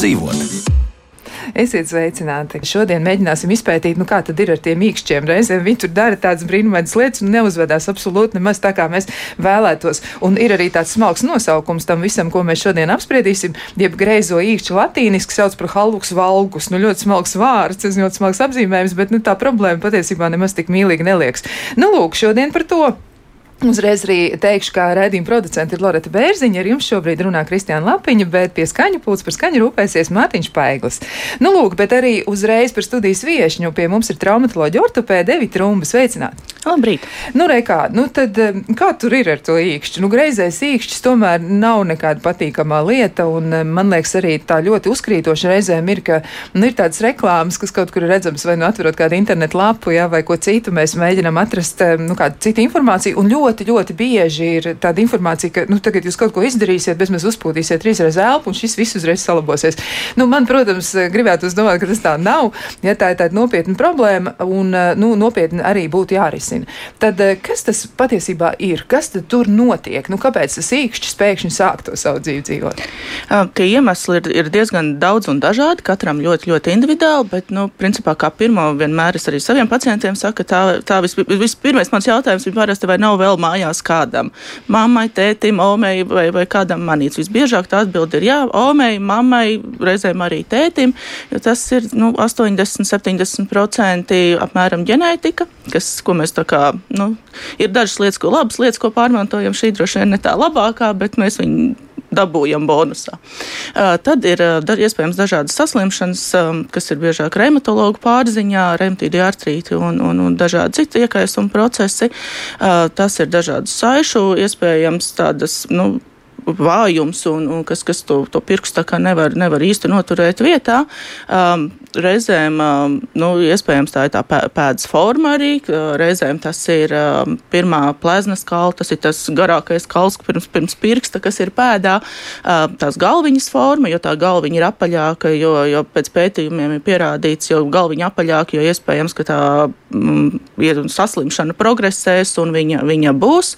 dzīvot. Esiet sveicināti. Šodien mēģināsim izpētīt, nu, kā tad ir ar tiem īkšķiem. Reizēm viņi tur dara tādas brīnumainas lietas un neuzvedās absolūti nemaz tā, kā mēs vēlētos. Un ir arī tāds smalks nosaukums tam visam, ko mēs šodien apspriedīsim. Jeb greizo īkšķu latīniski sauc par halvus valgus. Nu, ļoti smalks vārds, tas ļoti smalks apzīmējums, bet nu, tā problēma patiesībā nemaz tik mīlīgi neliekas. Nu, lūk, šodien par to. Uzreiz arī teikšu, ka raidījuma producents ir Loreta Bērziņa, ar jums šobrīd runā Kristiāna Lapiņa, bet pie skaņu pūles par skaņu rūpēsies Mārtiņš Paiglis. Nu, lūk, bet arī uzreiz par studijas viešņu pie mums ir traumatoloģija ortopēda Devita Rumba. Sveicināti! Labrīt! Nu, rekā, nu tad kā tur ir ar to īkšķi? Nu, greizais īkšķis tomēr nav nekāda patīkamā lieta, un man liekas arī tā ļoti uzkrītoša reizēm ir, ka nu, ir tādas reklāmas, kas kaut kur ir redzamas, vai nu atverot kādu internetu lapu, jā, vai ko citu, mēs mēģinām atrast nu, kādu citu informāciju, un ļoti ļoti, ļoti bieži ir tāda informācija, ka nu, tagad jūs kaut ko izdarīsiet, bezmaz uzpūtīsiet trīsreiz elpu, un šis viss uzreiz salabosies. Nu, man, protams, gribētu domāt, ka tas tā nav. Ja tā ir tāda nopietna problēma, un nu, nopietni arī būtu jārisina. Tad kas tas patiesībā ir? Kas tad tur notiek? Nu, kāpēc tas īkšķis pēkšņi sāk to savu dzīvi dzīvot? Tie iemesli ir, ir diezgan daudz un dažādi, katram ļoti, ļoti individuāli, bet, nu, principā, kā pirmo vienmēr es arī saviem pacientiem saku, tā, tā vispirmais vis, mans jautājums ir parasti, vai nav vēl mājās kādam. Mammai, tētim, omei vai, vai kādam manīts. Visbiežāk tā atbild ir jā, omei, mammai, reizēm arī tētim, jo tas ir nu, 80-70% apmēram ģenētika, kas, ko mēs tā kā, nu, ir dažas lietas, ko labas lietas, ko pārmantojam. Šī droši vien ne tā labākā, bet mēs viņu dabūjam bonusā. Tad ir iespējams dažādas saslimšanas, kas ir biežāk reumatologu pārziņā, reumtīdi artrīti un, un, un dažādi citi iekaisuma procesi. Tas ir dažādas saišu, iespējams tādas, nu, vājums un, un kas, kas to, to pirkstu nevar, nevar īsti noturēt vietā. Um, reizēm, um, nu, iespējams, tā ir tā pēdas forma arī. Reizēm tas ir um, pirmā pleznas kalna, tas ir tas garākais kalns pirms, pirms pirksta, kas ir pēdā. Um, tās galviņas forma, jo tā galviņa ir apaļāka, jo, jo pēc pētījumiem ir pierādīts, jo galviņa apaļāka, jo iespējams, ka tā mm, saslimšana progresēs un viņa, viņa būs.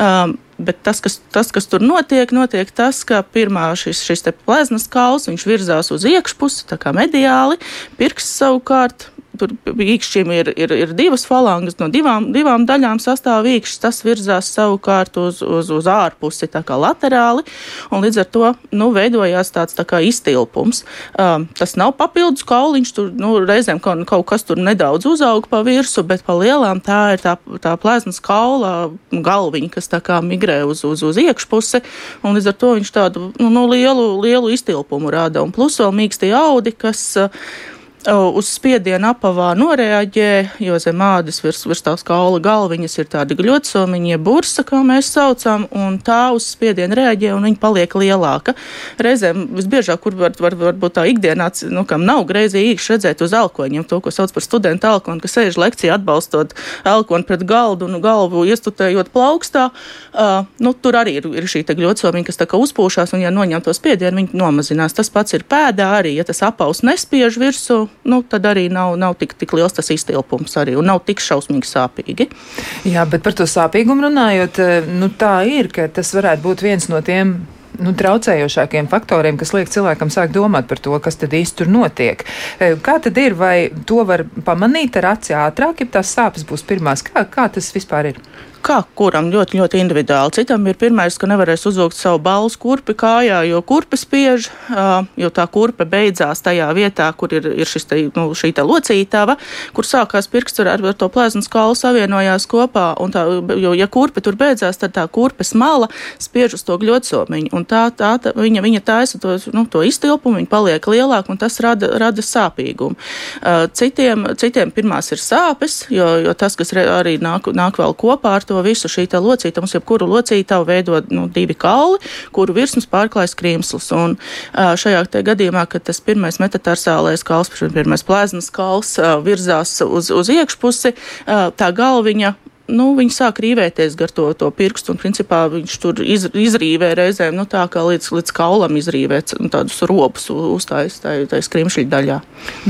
Um, Bet tas kas, tas, kas tur notiek, notiek tas, ka pirmā šis, šis pleznas kauls virzās uz iekšpusi, tā kā mediāli, pirksts savukārt Tur īkšķim ir, ir, ir divas falangas, no divām, divām daļām sastāv īkšķis. Tas virzās savukārt uz, uz, uz ārpusi, tā kā laterāli, un līdz ar to nu, veidojās tāds tā kā iztilpums. Um, tas nav papildus kauliņš, tur nu, reizēm kaut, kaut kas tur nedaudz uzaug pa virsu, bet pa lielām tā ir tā, tā plēsnas kaula galviņa, kas tā kā migrē uz, uz, uz iekšpusi, un līdz ar to viņš tādu nu, nu, lielu, lielu iztilpumu rada. Un plus vēl mīkstie audi, kas uh, uz spiedienu apavā noreaģē, jo zem ādas virs, virs tās kaula galviņas ir tādi gļotsomiņi, bursa, kā mēs saucam, un tā uz spiedienu reaģē un viņa paliek lielāka. Reizēm visbiežāk, kur var, var, var būt tā ikdienā, nu, kam nav greizi īkšķi redzēt uz elkoņiem, to, ko sauc par studentu elkonu, kas sēž lekciju atbalstot elkonu pret galdu un galvu iestutējot plaukstā. Uh, nu, tur arī ir, ir šī gļotsomiņa, kas tā kā uzpūšās, un ja noņem to spiedienu, viņi nomazinās. Tas pats ir pēdā arī, ja tas apaus nespiež virsū, nu, tad arī nav, nav tik, tik liels tas iztilpums arī, un nav tik šausmīgi sāpīgi. Jā, bet par to sāpīgumu runājot, eh, nu, tā ir, ka tas varētu būt viens no tiem nu, traucējošākiem faktoriem, kas liek cilvēkam sākt domāt par to, kas tad īsti tur notiek. Eh, kā tad ir, vai to var pamanīt ar aci ātrāk, ja tās sāpes būs pirmās? Kā, kā tas vispār ir? Kā kuram ļoti, ļoti individuāli. Citam ir pirmais, ka nevarēs uzvilkt savu balvu kurpi kājā, jo kurpe spiež, jo tā kurpe beidzās tajā vietā, kur ir, ir šis te, nu, šī te locītava, kur sākās pirksts ar, ar to plēznas kaulu savienojās kopā. Tā, jo, ja kurpe tur beidzās, tad tā kurpes mala spiež uz to gļotsomiņu, un tā, tā, tā viņa, viņa taisa to, nu, to iztilpumu, viņa paliek lielāka, un tas rada, rada sāpīgumu. Citiem, citiem pirmās ir sāpes, jo, jo tas, kas arī nāk, nāk vēl kopā ar to, to visu šī locīta, mums jebkuru locītavu veido nu, divi kauli, kuru virsmas pārklājas krimsls. Un šajā gadījumā, kad tas pirmais metatarsālais kauls, pirmais plēznas kauls virzās uz, uz iekšpusi, tā galviņa nu, viņi sāk rīvēties gar to, to pirkstu, un principā viņš tur iz, izrīvē reizēm, nu, tā kā līdz, līdz kaulam izrīvē tādus robus uztājas tajā skrimšļa daļā.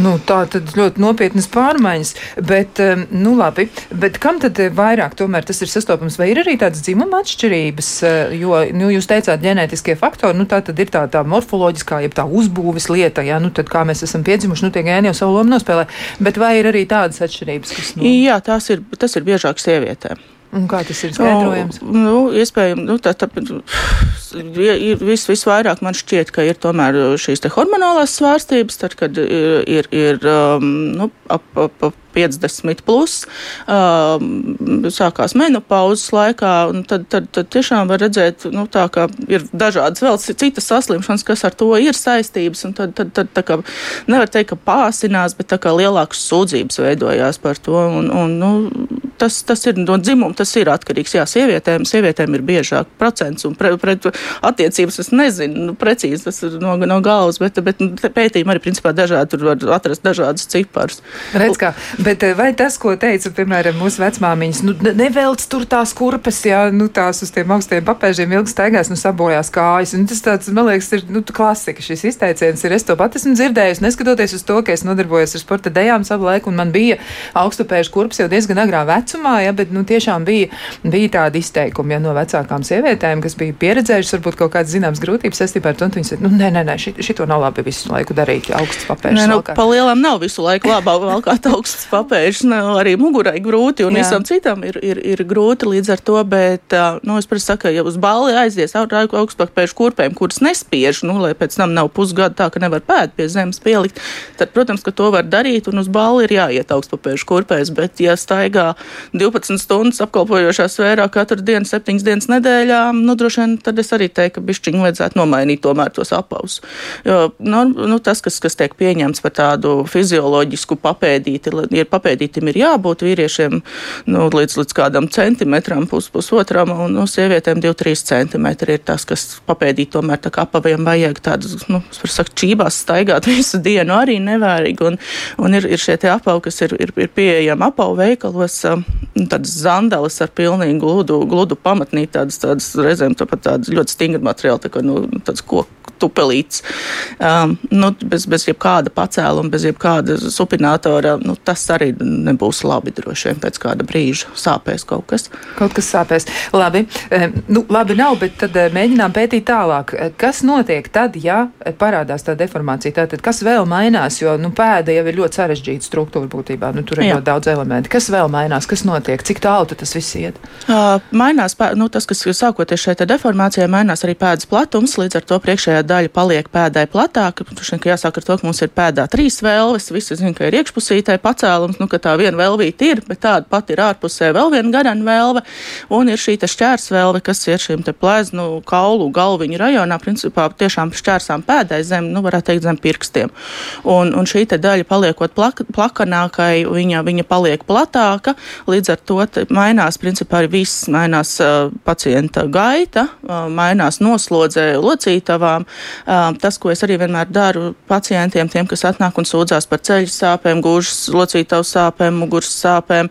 Nu, tā tad ļoti nopietnas pārmaiņas, bet, nu, labi, bet kam tad vairāk tomēr tas ir sastopams, vai ir arī tādas dzimuma atšķirības, jo, nu, jūs teicāt ģenētiskie faktori, nu, tā tad ir tā, tā morfoloģiskā, jeb tā uzbūves lieta, jā, nu, tad kā mēs esam piedzimuši, nu, tie gēni jau savu lomu nospēlē, bet vai ir arī tādas atšķirības, kas. Nu... Jā, tās ir, tas ir biežāk sievietēm. Un kā tas ir skaidrojams? Nu, nu, iespējams, nu, tā, tā, ir vis, visvairāk man šķiet, ka ir tomēr šīs hormonālās svārstības, tad, kad ir, ir, ir um, nu, ap, ap, ap 50 plus, uh, sākās menopauzes laikā, un tad, tad, tad tiešām var redzēt, nu, tā, ka ir dažādas vēl citas saslimšanas, kas ar to ir saistības, un tad, tad, tad tā kā nevar teikt, ka pāsinās, bet tā kā lielākas sūdzības veidojās par to, un, un nu, tas, tas ir no dzimuma, tas ir atkarīgs, jā, sievietēm, sievietēm ir biežāk procents, un pret, pret attiecības es nezinu, nu, precīzi tas ir no, no galvas, bet, bet nu, pētījumi arī principā dažādi, tur var atrast dažādas ciparus. Redz, kā Bet eh, vai tas, ko teica, piemēram, mūsu vecmāmiņas, nu, nevelc tur tās kurpes, jā, nu, tās uz tiem augstiem papēžiem ilgi staigās, nu, sabojās kājas. Un tas tāds, man liekas, ir, nu, klasika. Šis izteiciens ir, es to pat esmu dzirdējusi, neskatoties uz to, ka es nodarbojos ar sporta dejām savu laiku, un man bija augstupēžu kurpes jau diezgan agrā vecumā, ja, bet, nu, tiešām bija, bija tādi izteikumi, ja no vecākām sievietēm, kas bija pieredzējušas varbūt kaut kādas zināmas grūtības saistībā ar to, un viņas teica, nu, nē, nē, nē, šito nav labi visu laiku darīt, augsts papēžs. Nē, nu, pa lielam nav visu laiku labā valkāt augsts papēžs, arī mugurai grūti un Jā. visam citam ir, ir, ir grūti līdz ar to, bet, nu, es parasti saku, ja uz balli aizies ar augstpapēžu kurpēm, kuras nespiež, nu, lai pēc tam nav pusgadu tā, ka nevar pēdu pie zemes pielikt, tad, protams, ka to var darīt un uz balli ir jāiet augstpapēžu kurpēs, bet, ja staigā 12 stundas apkalpojošā svērā katru dienu, 7 dienas nedēļā, nu, droši vien tad es arī teiktu, ka bišķiņi vajadzētu nomainīt tomēr tos apavus. Jo, nu, nu, tas, kas, kas tiek pieņemts par tādu fizioloģisku papēdīti, ir papēdīti vīrietim ir jābūt vīriešiem nu, līdz, līdz kādam centimetram, pus, pusotram, un nu, sievietēm 2-3 centimetri ir tas, kas papēdīt tomēr tā kā apaviem vajag tādas, nu, var sakt, čībās staigāt visu dienu arī nevērīgi, un, un ir, ir šie tie apavi, kas ir, ir, ir pieejami apavu veikalos, tādas zandeles ar pilnīgi gludu, gludu pamatnīt, tādas, tādas reizēm tādas ļoti stingri materiāli, tā kā, nu, tāds koku tupelīts, um, nu, bez, bez jebkāda pacēluma, bez jebkāda supinātora, nu, tas arī nebūs labi droši vien pēc kāda brīža sāpēs kaut kas. Kaut kas sāpēs. Labi, nu, labi nav, bet tad eh, mēģinām pētīt tālāk. Eh, kas notiek tad, ja parādās tā deformācija? Tātad, kas vēl mainās, jo nu, pēda jau ir ļoti sarežģīta struktūra būtībā. Nu, tur ir Jā. ļoti daudz elementu. Kas vēl mainās, kas notiek, cik tālu tas viss iet? Uh, mainās, nu, tas, kas sākoties šeit deformācijai, mainās arī pēdas platums, līdz ar to priekšējā daļa paliek pēdai platāka. Tur jāsāk ar to, ka mums ir pēdā trīs vēlves, visi zina, ka ir iekšpusītē pacēlums, nu, ka tā viena vēlvīte ir, bet tāda pati ir ārpusē vēl viena garana vēlve, un ir šī šķērsvēlve, kas ir šim te pleznu kaulu galviņu rajonā, principā tiešām šķērsām pēdai zem, nu, varētu teikt, zem pirkstiem. Un, un šī daļa paliekot plak, plakanākai, viņa, viņa paliek platāka, līdz ar to mainās, principā arī viss mainās uh, pacienta gaita, uh, mainās noslodze locītavām. Uh, tas, ko es arī vienmēr daru pacientiem, tiem, kas atnāk un sūdzās par ceļu sāpēm, gūžas locītavu sāpēm, muguras sāpēm.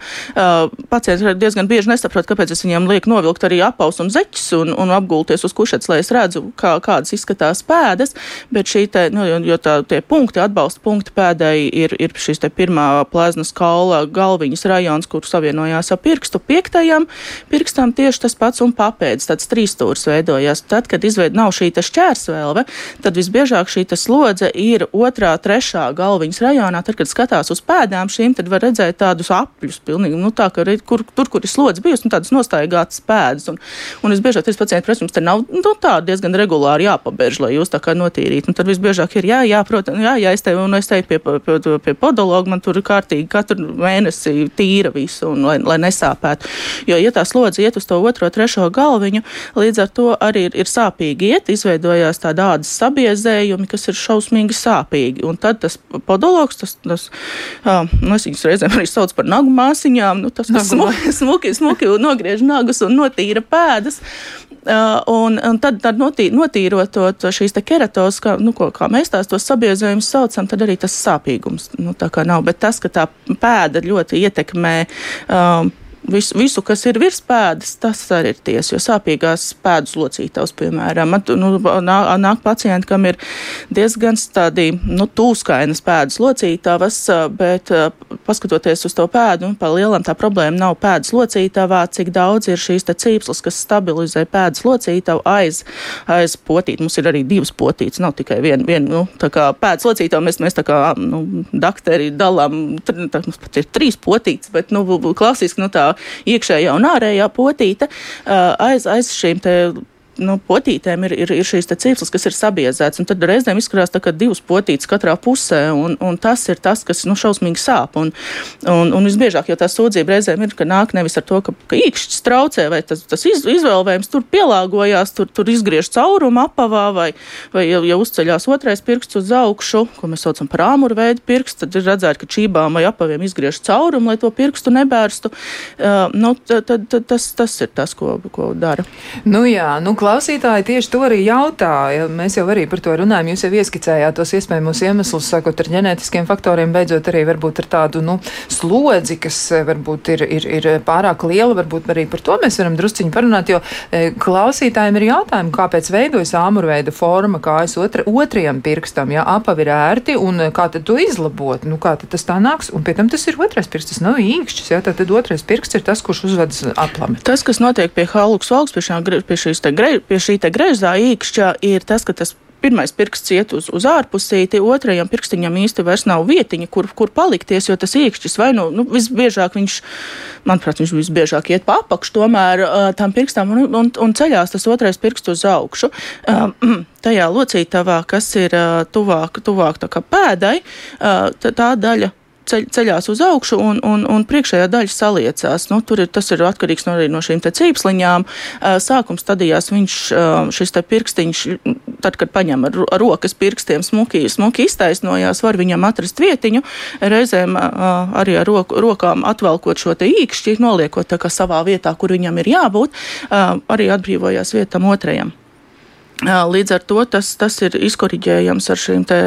Pacients diezgan bieži nesaprot, kāpēc es viņiem lieku novilkt arī apaus un zeķus un, un apgulties uz kušetes, lai es redzu, kā, kādas izskatās pēdas, bet šī te, nu, jo, jo tā, tie punkti, atbalsta punkti pēdai ir, ir šīs te pirmā plazmas kaula galviņas rajons, kur savienojās ar pirkstu piektajam, pirkstam tieši tas pats un papēdis, tāds trīstūrs veidojās. Tad, kad izveid nav šī šķērsvēlve, tad visbiežāk šī slodze ir otrā, trešā galviņas rajonā. Tad, kad skatās uz pēdām šīm, tad var redzēt tādus apļus, pilnīgi, nu, tā, ka kur, tur, kur ir slodze bijusi, nu, tādas nostaigātas pēdas. Un, un visbiežāk tas pacients prasa, jums te nav nu, tā diezgan regulāri jāpabež, lai jūs tā kā notīrītu. Un tad visbiežāk ir jā, jā, protams, jā, jā es tevi, un es teju pie, pie, pie, podologa, man tur kārtīgi katru mēnesi tīra visu, un, lai, lai nesāpētu. Jo, ja tā slodze iet uz to otro, trešo galviņu, līdz ar to arī ir, ir sāpīgi iet, izveidojās tāda ādas sabiezējumi, kas ir šausmīgi sāpīgi. Un tad tas podologs, tas, tas uh, nu, es viņus reizēm arī sauc par nagu māsiņām, nu, tas, kas smuki, smuki, smuki nogriež nagus un notīra pēdas. Uh, un, un tad, tad notī, notīrot to, šīs keratos, kā, nu, ko, kā mēs tās tos sabiezējumus saucam, tad arī tas sāpīgums nu, tā kā nav. Bet tas, ka tā pēda ļoti ietekmē. Um, visu, visu, kas ir virs pēdas, tas arī ir tiesa. Jo sāpīgās pēdas locītavas, piemēram, man, nu, nāk, nāk pacienti, kam ir diezgan tādi nu, tūskainas pēdas locītavas, bet paskatoties uz to pēdu, pa lielam tā problēma nav pēdas locītavā, cik daudz ir šīs cīpslas, kas stabilizē pēdas locītavu aiz, aiz potīt. Mums ir arī divas potītes, nav tikai viena. Vien, nu, tā kā pēdas locītavu mēs, mēs tā kā nu, dakteri dalām, tā, mums pat ir trīs potītes, bet nu, klasiski nu, tā iekšējā un ārējā potīte aiz, aiz šīm te nu, potītēm ir, ir, ir šīs cīpslas, kas ir sabiezētas. Tad reizēm izskatās, tā, ka divas potītes katrā pusē, un, un tas ir tas, kas nu, šausmīgi sāp. Un, un, un visbiežāk jau tā sūdzība reizēm ir, ka nāk nevis ar to, ka, ka īkšķis traucē, vai tas, tas iz, izvēlējums tur pielāgojās, tur, tur izgriež caurumu apavā, vai, vai ja, ja uzceļās otrais pirksts uz augšu, ko mēs saucam par āmuru veidu pirkstu, tad ir redzēt, ka čībām vai apaviem izgriež caurumu, lai to pirkstu nebērstu. Uh, nu, tad, tad, tas, tas ir tas, ko, ko dara. Nu jā, nu, klausītāji tieši to arī jautāja. Mēs jau arī par to runājam. Jūs jau ieskicējāt tos iespējamos iemeslus, sakot, ar ģenētiskiem faktoriem, beidzot arī varbūt ar tādu nu, slodzi, kas eh, varbūt ir, ir, ir pārāk liela. Varbūt arī par to mēs varam drusciņi parunāt, jo e, klausītājiem ir jautājumi, kāpēc veidojas āmurveida forma kājas otra, otrajam pirkstam, ja apavi ir ērti un kā tad to izlabot. Nu, kā tad tas tā nāks? Un pie tam tas ir otrais pirksts, tas nav īkšķis, ja tad, otrais pirksts ir tas, kurš uzvedas aplami. Tas, kas notiek pie halūks valks, pie, šā, pie šīs te gre, pie šī greizā īkšķa ir tas, ka tas pirmais pirksts iet uz, uz ārpusīti, otrajam pirkstiņam īsti vairs nav vietiņa, kur, kur palikties, jo tas īkšķis vai nu, nu visbiežāk viņš, manuprāt, viņš visbiežāk iet pa apakšu tomēr tam pirkstam un, un, un ceļās tas otrais pirksts uz augšu. Uh, tajā locītavā, kas ir tuvāk, tuvāk tā kā pēdai, uh, tā daļa ceļ, ceļās uz augšu un, un, un priekšējā daļa saliecās. Nu, ir, tas ir atkarīgs no, no šīm cīpsliņām. Sākuma stadijās viņš, šis pirkstiņš, tad, kad paņem ar, ar rokas pirkstiem smuki, smuki iztaisnojās, var viņam atrast vietiņu, reizēm arī ar roku, rokām atvelkot šo īkšķi, noliekot tā kā savā vietā, kur viņam ir jābūt, arī atbrīvojās vietam otrajam. Līdz ar to tas, tas ir izkoriģējams ar šīm te.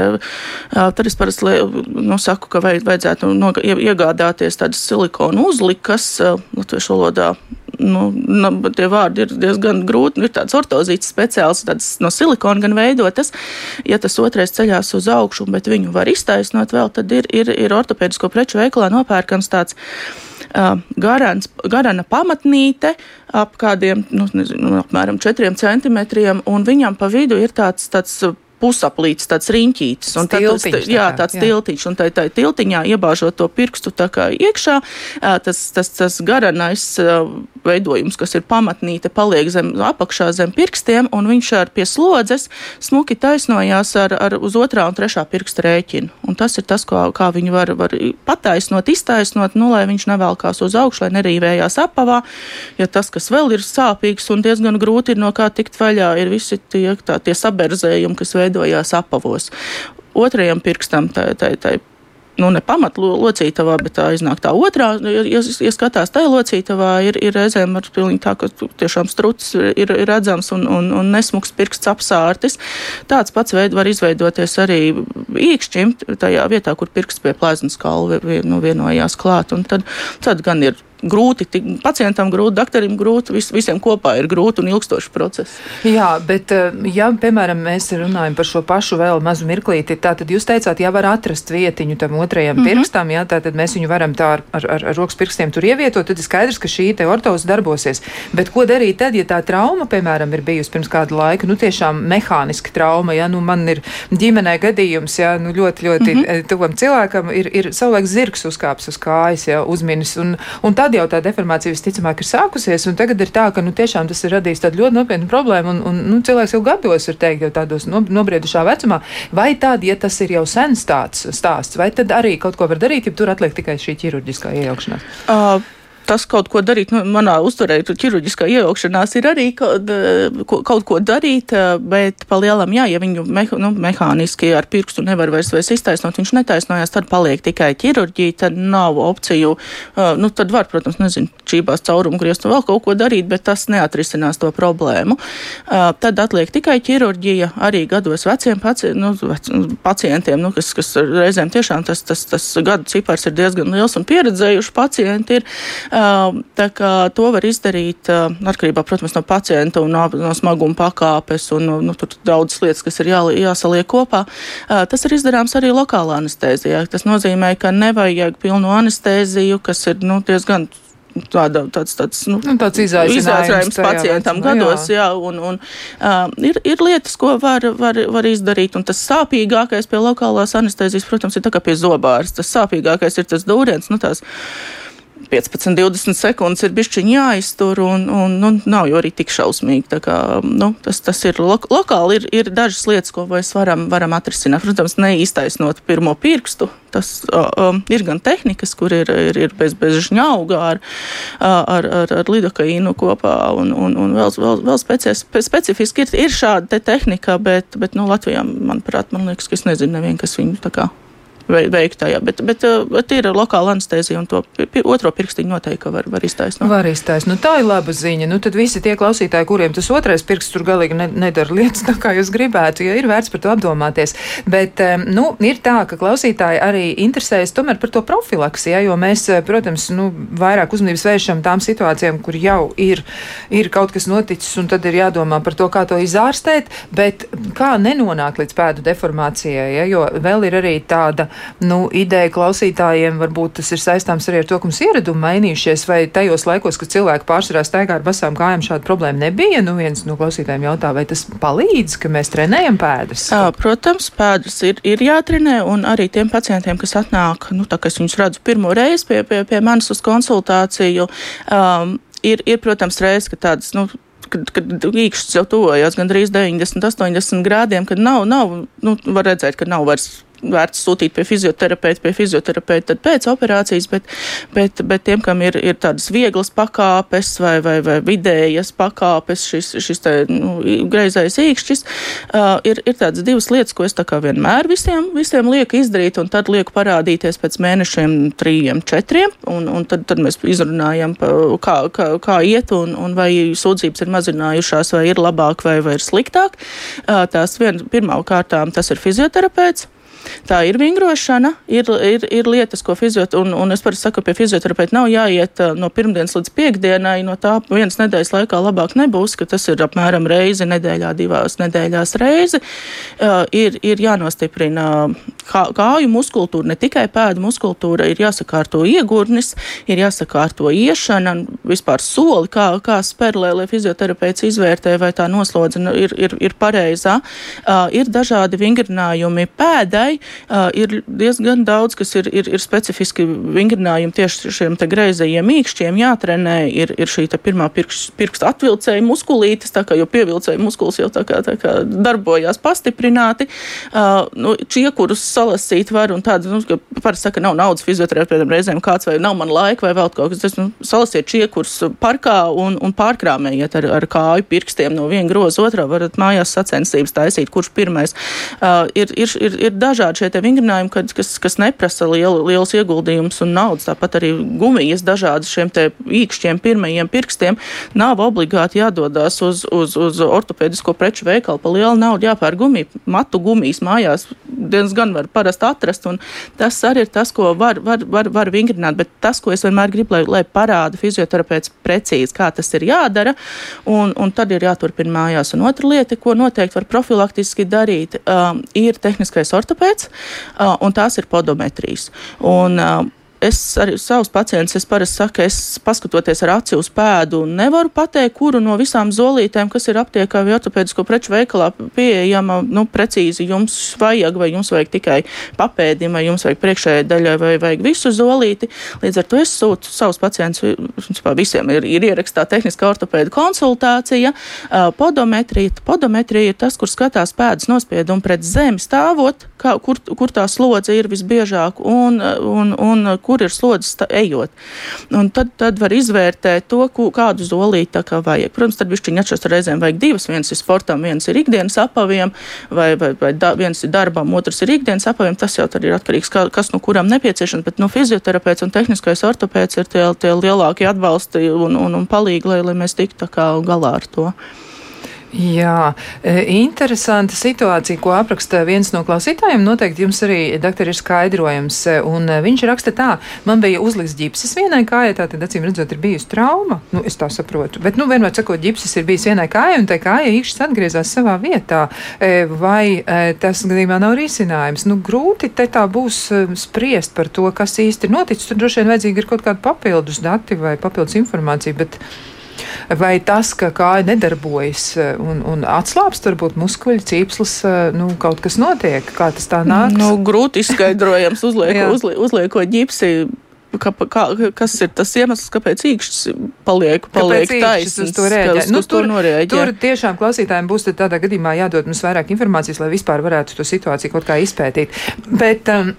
Tad es parasti nu, saku, ka vajadzētu no, iegādāties tādas silikonu uzlikas latviešu valodā. Nu, nu, tie vārdi ir diezgan grūti. Ir tāds ortozīts speciāls, tāds no silikona gan veidotas. Ja tas otrais ceļās uz augšu, bet viņu var iztaisnot vēl, tad ir, ir, ir ortopēdisko preču veikalā nopērkams tāds garants, garana pamatnīte ap kādiem, nu, nezinu, apmēram 4 centimetriem, un viņam pa vidu ir tāds, tāds pusaplīts, tāds riņķītis. Un tiltiņš, tad, jā, tāds jā. tiltiņš, un tā, tā tiltiņā iebāžot to pirkstu tā kā iekšā, tas, tas, tas garanais veidojums, kas ir pamatnīte, paliek zem apakšā zem pirkstiem, un viņš ar pie slodzes smuki taisnojās ar, ar uz otrā un trešā pirksta rēķinu. Un tas ir tas, kā, kā viņi var, var pataisnot, iztaisnot, nu, lai viņš nevelkās uz augšu, lai nerīvējās apavā, jo tas, kas vēl ir sāpīgs un diezgan grūti ir no kā tikt vaļā, ir visi tie, tā, tie saberzējumi, kas veidojās apavos. Otrajam pirkstam, tā, tā, tā nu, ne pamatlocītavā, bet tā iznāk tā otrā. Ja, ja skatās tajā locītavā, ir, ir reizēm ar pilnīgi tā, ka tiešām struts ir, ir redzams un, un, un nesmuks pirksts apsārtis. Tāds pats veid var izveidoties arī īkšķim tajā vietā, kur pirksts pie plēznas kalva nu, vienojās klāt. Un tad, tad gan ir grūti, pacientam grūti, doktoram grūti, vis, visiem kopā ir grūti un ilgstoši procesi. Jā, bet eh, ja, piemēram, mēs runājam par šo pašu vēl mazu mirklīti, tā tad jūs teicāt, ja var atrast vietiņu tam otrajam mm -hmm. pirkstam, jā, tā tad mēs viņu varam tā ar, ar, ar, rokas pirkstiem tur ievietot, tad ir skaidrs, ka šī te ortoze darbosies. Bet ko darīt tad, ja tā trauma, piemēram, ir bijusi pirms kāda laika, nu tiešām mehāniska trauma, ja, nu man ir ģimenē gadījums, ja, nu ļoti, ļoti mm -hmm. tuvam cilvēkam ir, ir savulaik zirgs uzkāps uz kājas, ja, uzminis, un, un tad jau tā deformācija visticamāk ir sākusies, un tagad ir tā, ka nu, tiešām tas ir radījis tādu ļoti nopietnu problēmu, un, un nu, cilvēks jau gados ir teikt, jau tādos nobriedušā vecumā, vai tad, ja tas ir jau sens tāds stāsts, vai tad arī kaut ko var darīt, ja tur atliek tikai šī ķirurģiskā iejaukšanās? Uh tas kaut ko darīt, nu, manā uzturē, ķirurģiskā iejaukšanās ir arī kaut, eh, kaut ko darīt, eh, bet pa lielam, jā, ja viņu meha, nu, mehāniski ar pirkstu nevar vairs, vairs iztaisnot, viņš netaisnojās, tad paliek tikai ķirurģija, tad nav opciju, eh, nu, tad var, protams, nezinu, čībās caurumu griezt un vēl kaut ko darīt, bet tas neatrisinās to problēmu. Tad atliek tikai ķirurģija, arī gados veciem paci, nu, vec, pacientiem, nu, kas, kas reizēm tiešām tas, tas, tas gadu cipars ir diezgan liels un pieredzējuši pacienti ir Tā kā to var izdarīt atkarībā, protams, no pacienta un no, no smaguma pakāpes un nu, tur daudzas lietas, kas ir jā, jāsaliek kopā. Tas ir izdarāms arī lokālā anestēzijā. Tas nozīmē, ka nevajag pilnu anestēziju, kas ir nu, diezgan tāda, tāds, tāds, nu, nu, tāds izaicinājums, izaicinājums pacientam vecumā, gados. Jā. Jā, un, un, uh, ir, ir lietas, ko var, var, var izdarīt, un tas sāpīgākais pie lokālās anestezijas, protams, ir tā kā pie zobārs. Tas sāpīgākais ir tas dūriens, nu, tās 15, 20 sekundes ir bišķiņi jāiztur, un, un nu, nav jau arī tik šausmīgi. Kā, nu, tas, tas ir lo, lokāli, ir, ir dažas lietas, ko mēs varam, varam atrisināt. Protams, neiztaisnot pirmo pirkstu. Tas um, ir gan tehnikas, kur ir, ir, ir bez, bez žņauga ar, ar, ar, ar lidokaīnu kopā, un, un, un vēl, vēl, vēl species, specifiski ir, ir šāda te tehnika, bet, bet nu, Latvijā, manuprāt, man liekas, ka es nezinu nevienu, kas viņu tā kā veikt tajā. Bet, bet, eh, bet ir lokāla anestezija, un to otro pirkstiņu noteikti var, var iztaisnot. Var iztaisnot. Nu, tā ir laba ziņa. Nu, tad visi tie klausītāji, kuriem tas otrais pirksts tur galīgi ne, nedara lietas tā, kā jūs gribētu, ja ir vērts par to apdomāties. Bet nu, ir tā, ka klausītāji arī interesējas tomēr par to profilaksi, ja, jo mēs, protams, nu, vairāk uzmanības vēršam tām situācijām, kur jau ir, ir kaut kas noticis, un tad ir jādomā par to, kā to izārstēt, bet kā nenonākt līdz pēdu deformācijai, ja, jo vēl ir arī tāda nu, ideja klausītājiem, varbūt tas ir saistāms arī ar to, ka mums ieradumi mainījušies, vai tajos laikos, kad cilvēki pārsvarā staigā ar basām kājām, šāda problēma nebija. Nu, viens no klausītājiem jautā, vai tas palīdz, ka mēs trenējam pēdas? Jā, protams, pēdas ir, ir jātrenē, un arī tiem pacientiem, kas atnāk, nu, tā kā es viņus redzu pirmo reizi pie, pie, pie manis uz konsultāciju, um, ir, ir, protams, reizes, ka tādas, nu, kad, kad īkšķis jau tuvojas gandrīz 90, 80 grādiem, kad nav, nav nu, var redzēt, ka nav vairs vērts sūtīt pie fizioterapeita, pie fizioterapeita pēc operācijas, bet, bet, bet tiem, kam ir, ir tādas vieglas pakāpes vai, vai, vai vidējas pakāpes, šis, šis te, nu, greizais īkšķis, uh, ir, ir tādas divas lietas, ko es tā kā vienmēr visiem, visiem lieku izdarīt, un tad lieku parādīties pēc mēnešiem trījiem, četriem, un, un tad, tad mēs izrunājam, kā, kā, kā iet, un, un vai sūdzības ir mazinājušās, vai ir labāk, vai, vai ir sliktāk. Uh, tās vien, pirmā kārtām tas ir fizioterapeits. Tā ir vingrošana, ir, ir, ir lietas, ko fizioterapeits, un, un es parasti saku, pie fizioterapeita nav jāiet uh, no pirmdienas līdz piekdienai, no tā vienas nedēļas laikā labāk nebūs, ka tas ir apmēram reizi nedēļā, divās nedēļās reizi. Uh, ir, ir jānostiprina kā, kāju muskultūra, ne tikai pēdu muskultūra, ir jāsakārto iegurnis, ir jāsakārto iešana, vispār soli, kā, kā spēr, lai, lai fizioterapeits izvērtē, vai tā noslodze nu, ir, ir, ir pareizā. Uh, ir dažādi vingrinājumi pēdai, uh, ir diezgan daudz, kas ir, ir, ir specifiski vingrinājumi tieši šiem te greizajiem mīkšķiem jātrenē. Ir, ir šī pirmā pirksta atvilcēja muskulītes, tā kā jau pievilcēja muskulis jau tā kā, tā kā darbojās pastiprināti. Uh, nu, čiekurus salasīt var un tādu, nu, ka parasti saka, nav naudas fizioterapeitam reizēm kāds vai nav man laika vai vēl kaut kas. Tas, nu, salasiet čiekurus parkā un, un pārkrāmējiet ar, ar kāju pirkstiem no viena groza otrā, varat mājās sacensības taisīt, kurš pirmais. Uh, ir, ir, ir, ir dažādi dažādi šie vingrinājumi, kad, kas, kas neprasa lielu, liels ieguldījums un naudas. Tāpat arī gumijas dažādas šiem īkšķiem, pirmajiem pirkstiem. Nav obligāti jādodas uz, uz, uz ortopēdisko preču veikalu pa lielu naudu, jāpērk gumiju. Matu gumijas mājās diezgan var parasti atrast, tas arī ir tas, ko var, var, var, var vingrināt. Bet tas, ko es vienmēr gribu, lai, lai parāda fizioterapeits precīzi, kā tas ir jādara, un, un tad ir jāturpina mājās. Un otra lieta, ko noteikti var profilaktiski darīt, um, ir tehniskais ortopēds pēc, un tās ir podometrijas. Un, es arī savus pacientus, es parasti saku, es paskatoties ar aci uz pēdu, nevaru pateikt, kuru no visām zolītēm, kas ir aptiekā vai ortopēdisko preču veikalā pieejama, nu, precīzi jums vajag, vai jums vajag tikai papēdim, vai jums vajag priekšējai daļai, vai vajag visu zolīti. Līdz ar to es sūtu savus pacientus, visiem ir, ir ierakstā tehniskā ortopēda konsultācija, podometrija. Podometrija ir tas, kur skatās pēdas nospiedumu pret zemi stāvot, kā, kur, kur tā slodze ir visbiežāk un, un, un kur ir slodzes ejot. Un tad, tad var izvērtēt to, ku, kādu zolīti tā kā vajag. Protams, tad višķiņa atšķiras reizēm vajag divas. Viens ir sportam, viens ir ikdienas apaviem, vai, vai, vai da, viens ir darbam, otrs ir ikdienas apaviem. Tas jau ir atkarīgs, kā, kas no kuram nepieciešams. Bet no fizioterapeits un tehniskais ortopēds ir tie, tie lielākie atbalsti un, un, un palīgi, lai, lai mēs tiktu galā ar to. Jā, e, interesanta situācija, ko apraksta viens no klausītājiem. Noteikti jums arī, doktor, ir skaidrojums. E, un e, viņš raksta tā, man bija uzliks ģipsis vienai kājai, tā tad acīm redzot, ir bijusi trauma. Nu, es tā saprotu. Bet, nu, vienmēr sakot, ģipsis ir bijis vienai kājai, un tā kāja īkšķis atgriezās savā vietā. Vai tas gadījumā nav risinājums? Nu, grūti te tā būs spriest par to, kas īsti noticis. Tur droši vien vajadzīgi ir kaut kādi papildus dati vai papildus informācija. Bet, vai tas, ka kāja nedarbojas eh, un, un atslābst, varbūt muskuļu cīpslis, eh, nu, kaut kas notiek, kā tas tā nāk? Nu, grūti izskaidrojams, uzlieko, uzlie, uzlieko ģipsi. Kā, kā, kas ir tas iemesls, kāpēc īkšķis paliek, paliek taisnīgs? To kas, nu, tur, tur tiešām klausītājiem būs tādā gadījumā jādod mums vairāk informācijas, lai vispār varētu to situāciju kaut kā izpētīt. Bet, um,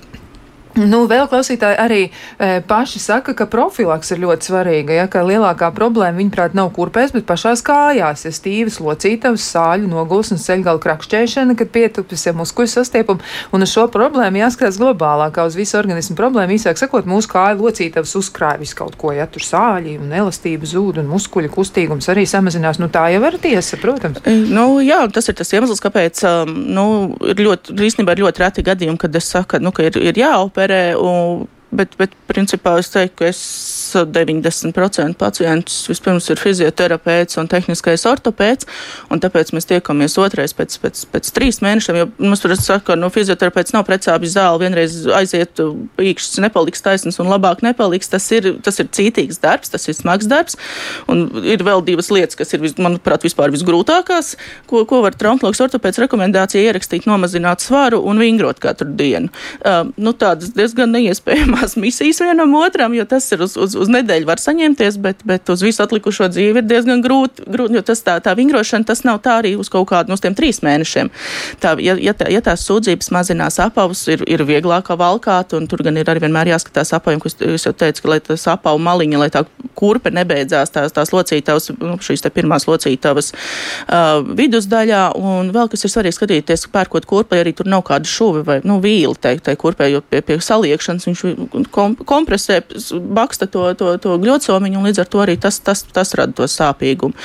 Nu, vēl klausītāji arī e, paši saka, ka profilaks ir ļoti svarīga, ja, ka lielākā problēma, viņuprāt, nav kurpēs, bet pašās kājās, ja stīvas locītavas, sāļu nogulsnes, ceļgalu krakšķēšana, kad pietupjas ja muskuļu sastiepumi, un uz šo problēmu jāskatās globālāk, kā uz visu organismu problēmu, īsāk sakot, mūsu kāju locītavas uzkrāj visu kaut ko, ja tur sāļi un elastība zūd un muskuļu kustīgums arī samazinās, nu tā jau ir tiesa, protams. E, nu, jā, tas ir tas iemesls, kāpēc, um, nu, ir ļoti, īstenībā ir ļoti reti gadījumi, kad es saku, nu, ka ir, ir jāoperē jātērē. Un, bet, bet principā es teiktu, ka es 90% pacientus vispirms ir fizioterapeits un tehniskais ortopēds, un tāpēc mēs tiekamies otrais pēc, pēc, pēc trīs mēnešiem, jo mums tur saka, ka nu, fizioterapeits nav precāpju zāle, vienreiz aiziet, īkšķis nepaliks taisns un labāk nepaliks. Tas ir, tas ir cītīgs darbs, tas ir smags darbs, un ir vēl divas lietas, kas ir, manuprāt, vispār visgrūtākās, ko, ko var traumatologs ortopēds rekomendācija ierakstīt, nomazināt svaru un vingrot katru dienu. Uh, nu, tādas diezgan neiespējamās misijas vienam otram, jo tas ir uz, uz, uz nedēļu var saņemties, bet, bet uz visu atlikušo dzīvi ir diezgan grūti, grūti jo tas tā, tā vingrošana, tas nav tā arī uz kaut kādu no tiem trīs mēnešiem. Tā, ja, ja, tā, ja tās sūdzības mazinās apavus, ir, ir vieglāk valkāt, un tur gan ir arī vienmēr jāskatās apaviem, kas jūs jau teicat, ka lai tas apavu maliņa, lai tā kurpe nebeidzās tās, tās locītavas, nu, šīs te pirmās locītavas uh, vidusdaļā, un vēl kas ir svarīgi skatīties, pērkot kurpē, arī tur nav kāda šuvi vai, nu, vīli, tai, tai kurpē, jo pie, pie saliekšanas viņš kom, kompresē, baksta to, to, to gļocomiņu, un līdz ar to arī tas, tas, tas rada to sāpīgumu.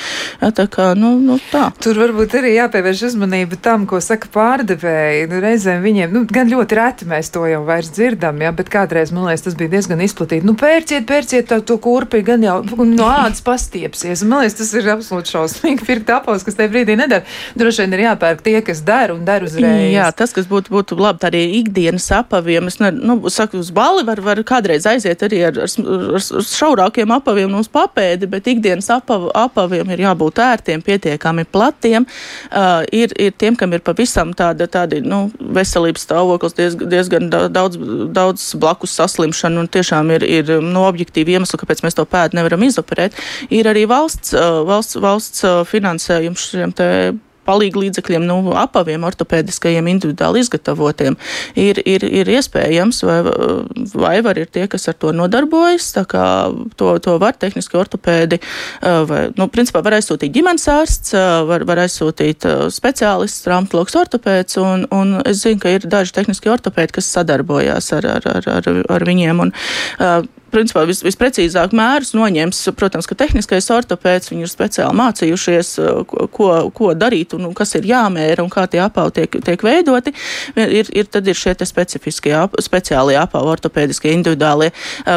Ja, tā kā, nu, nu, tā. Tur varbūt arī jāpievērš uzmanība tam, ko saka pārdevēji. Nu, reizēm viņiem, nu, gan ļoti reti mēs to jau vairs dzirdam, ja, bet kādreiz, man liekas, tas bija diezgan izplatīti. Nu, pērciet, pērciet to, to kurpi, gan jau no ādas pastiepsies. Man liekas, tas ir absolūti šausmīgi. Pirkt apels, kas tajā brīdī nedara. Droši vien ir jāpērk tie, kas dara un dara uzreiz. Jā, tas, kas būtu, būtu labi, tā arī ikdienas apaviem. Es, ne, nu, saku, uz bali var, var kādreiz aiziet arī ar, ar, ar uz šaurākiem apaviem uz papēdi, bet ikdienas apav, apaviem ir jābūt ērtiem, pietiekami platiem. Uh, ir, ir tiem, kam ir pavisam tāda, tādi, nu, veselības stāvoklis diez, diezgan daudz, daudz blakus saslimšanu un tiešām ir, ir no objektīvi iemesli, kāpēc mēs to pēdu nevaram izoperēt. Ir arī valsts, uh, valsts, valsts uh, finansējums šiem te palīgu līdzekļiem, nu, apaviem, ortopēdiskajiem, individuāli izgatavotiem, ir, ir, ir iespējams, vai, vai var ir tie, kas ar to nodarbojas, to, to var tehniski ortopēdi, vai, nu, principā var aizsūtīt ģimenes ārsts, var, var aizsūtīt speciālists, traumatologs ortopēds, un, un es zinu, ka ir daži tehniski ortopēdi, kas sadarbojās ar, ar, ar, ar, ar viņiem. Un, principā vis, visprecīzāk mērus noņems, protams, ka tehniskais ortopēds viņi ir speciāli mācījušies, ko, ko darīt un kas ir jāmēra un kā tie apavi tiek, tiek veidoti. Ir, ir, tad ir šie specifiskie, speciālie apavi, ortopēdiskie, individuālie,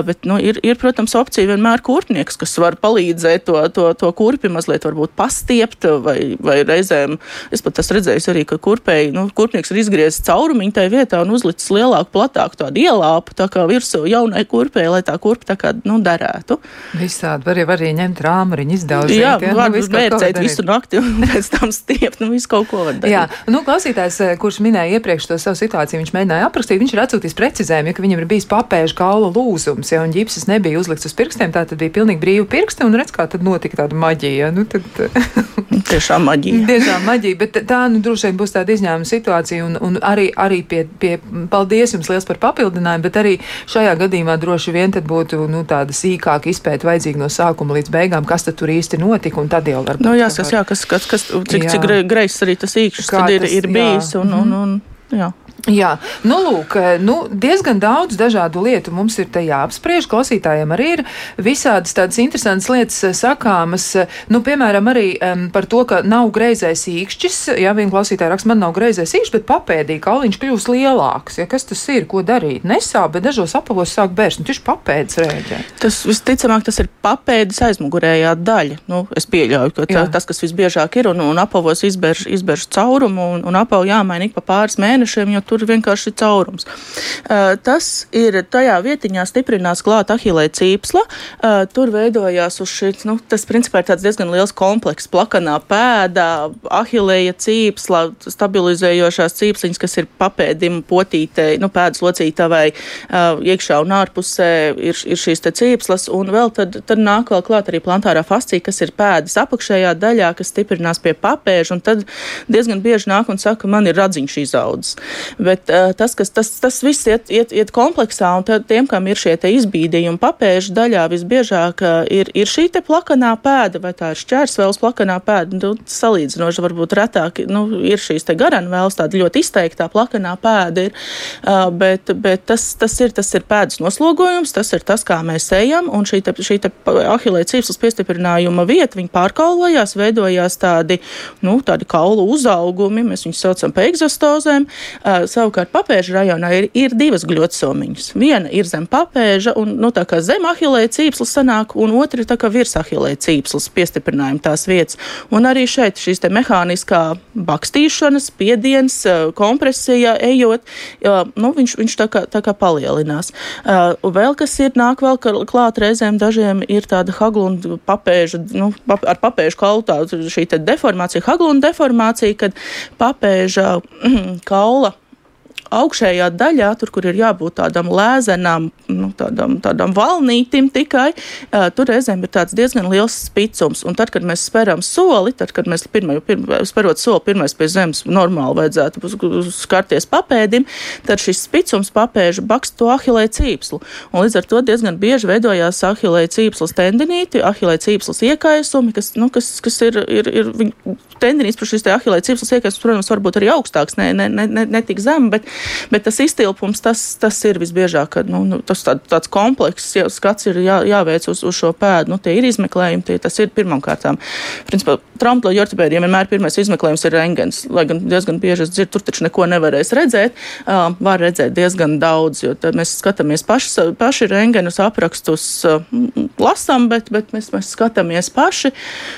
bet, nu, ir, ir, protams, opcija vienmēr kurpnieks, kas var palīdzēt to, to, to kurpi mazliet varbūt pastiept vai, vai reizēm, es pat esmu redzējis arī, ka kurpēji, nu, kurpnieks ir izgriezis caurumiņu tajā vietā un uzlicis lielāku, platāku tādu ielāpu, tā kā virsū jaunai kurpēji, lai tā kurp tā kā, nu, derētu. Visādi var arī ņemt rāmuriņu, izdaudzīt. Jā, ja? var nu, vērcēt visu nakti un pēc tam stiept, nu, visu kaut ko var darīt. Jā, nu, klausītājs, eh, kurš minēja iepriekš to savu situāciju, viņš mēģināja aprakstīt, viņš ir atsūtījis precizējumu, ja, ka viņam ir bijis papēžu kaula lūzums, ja, un ģipsis nebija uzlikts uz pirkstiem, tā tad bija pilnīgi brīvi pirksti, un redz, kā tad notika tāda maģija. Nu, tad... Tiešām maģija. Tiešām maģija, bet tā, nu, droši vien būs tāda izņēmuma situācija, un, un arī, arī pie, pie, paldies jums liels par papildinājumu, bet arī šajā gadījumā droši vien tad būs būtu nu, tāda sīkāka izpēta vajadzīga no sākuma līdz beigām, kas tur īsti notika, un tad jau var būt. Nu, jāsaka, jā, kas, kas, kas, cik, jā. cik greizs arī tas īkšķis tad ir, ir bijis. Un, un, un, jā. Jā, nu, lūk, nu, diezgan daudz dažādu lietu mums ir te jāapspriež. Klausītājiem arī ir visādas tādas interesantas lietas eh, sakāmas. Nu, piemēram, arī um, par to, ka nav greizais īkšķis. Jā, viena klausītāja raksta, man nav greizais īkšķis, bet papēdī kauliņš kļūst lielāks. Ja, kas tas ir, ko darīt? Nesāp, bet dažos apavos sāk bērst. Nu, tieši papēdis rēģē. Tas visticamāk, tas ir papēdis aizmugurējā daļa. Nu, es pieļauju, ka tā, tas, kas visbiežāk ir, un, un apavos izberž, izberž caurumu, un, un apavu jāmaina ik pa pāris mēnešiem, jo tur tur vienkārši ir caurums. Tas ir tajā vietiņā stiprinās klāt ahilē cīpsla. Tur veidojās uz šī, nu, tas principā ir tāds diezgan liels komplekss, plakanā pēdā, ahilēja cīpsla, stabilizējošās cīpsliņas, kas ir papēdim potītei, nu, pēdas locītavai uh, iekšā un ārpusē ir, ir šīs te cīpslas, un vēl tad, tad nāk vēl klāt arī plantārā fascija, kas ir pēdas apakšējā daļā, kas stiprinās pie papēža, un tad diezgan bieži nāk un saka, man ir radziņš izaudzis. Bet uh, tas, kas, tas, tas viss iet, iet, iet kompleksā, un tad tiem, kam ir šie izbīdījumi papēžu daļā, visbiežāk uh, ir, ir šī plakanā pēda, vai tā ir šķērsvēls plakanā pēda. Nu, salīdzinoši varbūt retāk nu, ir šīs garanvēls, tāda ļoti izteiktā plakanā pēda ir, uh, bet, bet tas, tas, ir, tas ir pēdas noslogojums, tas ir tas, kā mēs ejam, un šī te, šī te ahilē cīpslas piestiprinājuma vieta, viņa pārkaulojās, veidojās tādi, nu, tādi kaulu uzaugumi, mēs viņus saucam par egzostozēm. Uh, savukārt papēža rajonā ir, ir divas gļotsomiņas. Viena ir zem papēža, un nu, tā kā zem ahilēja cīpslas sanāk, un otra ir tā kā virs ahilēja cīpslas piestiprinājuma tās vietas. Un arī šeit šīs te mehāniskā bakstīšanas, spiediens, kompresija ejot, nu, viņš, viņš tā kā, tā kā palielinās. Vēl kas ir, nāk vēl klāt reizēm dažiem ir tāda haglunda papēža, nu, pap, ar papēžu kautā šī deformācija, haglunda deformācija, kad papēža kaula augšējā daļā, tur, kur ir jābūt tādam lēzenam, nu, tādam, tādam valnītim tikai, uh, tur reizēm ir tāds diezgan liels spicums. Un tad, kad mēs speram soli, tad, kad mēs pirmā, pirmā, sperot soli pirmais pie zemes, normāli vajadzētu skarties papēdim, tad šis spicums papēža bakst to ahilē cīpslu. Un līdz ar to diezgan bieži veidojās ahilē cīpslas tendinīti, ahilē cīpslas iekaisumi, kas, nu, kas, kas ir, ir, ir tendinīts par šīs te ahilē cīpslas iekaisums, protams, varbūt arī augstāks, ne, ne, ne, ne tik zem, bet, Bet tas iztilpums, tas, tas ir visbiežāk, ka nu, nu, tas tā, tāds komplekss skats ir jā, jāveic uz, uz šo pēdu. Nu, tie ir izmeklējumi, tie, tas ir pirmkārtām. Principā, traumatoloģija ortopēdiem vienmēr pirmais izmeklējums ir rengens, lai gan diezgan bieži es dzirdu, tur taču neko nevarēs redzēt. Uh, var redzēt diezgan daudz, jo mēs skatāmies paši, paši rengenus aprakstus, uh, lasām, bet, bet mēs, mēs skatāmies paši,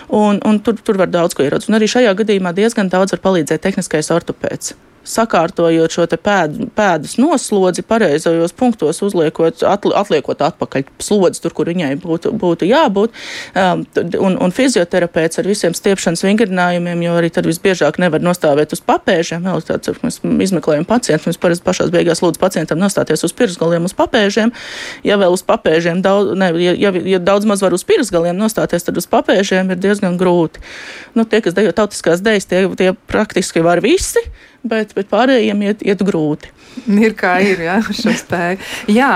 un, un tur, tur var daudz ko ieraudzīt. Un arī šajā gadījumā diezgan daudz var palīdzēt tehniskais ortopēds sakārtojot šo pēd, pēdas noslodzi pareizajos punktos, uzliekot, atli, atliekot atpakaļ slodzi tur, kur viņai būtu, būtu jābūt. Um, un, un fizioterapeits ar visiem stiepšanas vingrinājumiem, jo arī tad visbiežāk nevar nostāvēt uz papēžiem. Vēl tāds, mēs izmeklējam pacientu, mēs parasti pašās beigās lūdzu pacientam nostāties uz pirksgaliem uz papēžiem. Ja vēl uz papēžiem daudz, ne, ja, ja, ja daudz maz var uz pirksgaliem nostāties, tad uz papēžiem ir diezgan grūti. Nu, tie, kas dejo tautiskās dejas, tie, tie praktiski var visi bet, bet pārējiem iet, iet grūti. Ir kā ir, jā, šo spēju. Jā,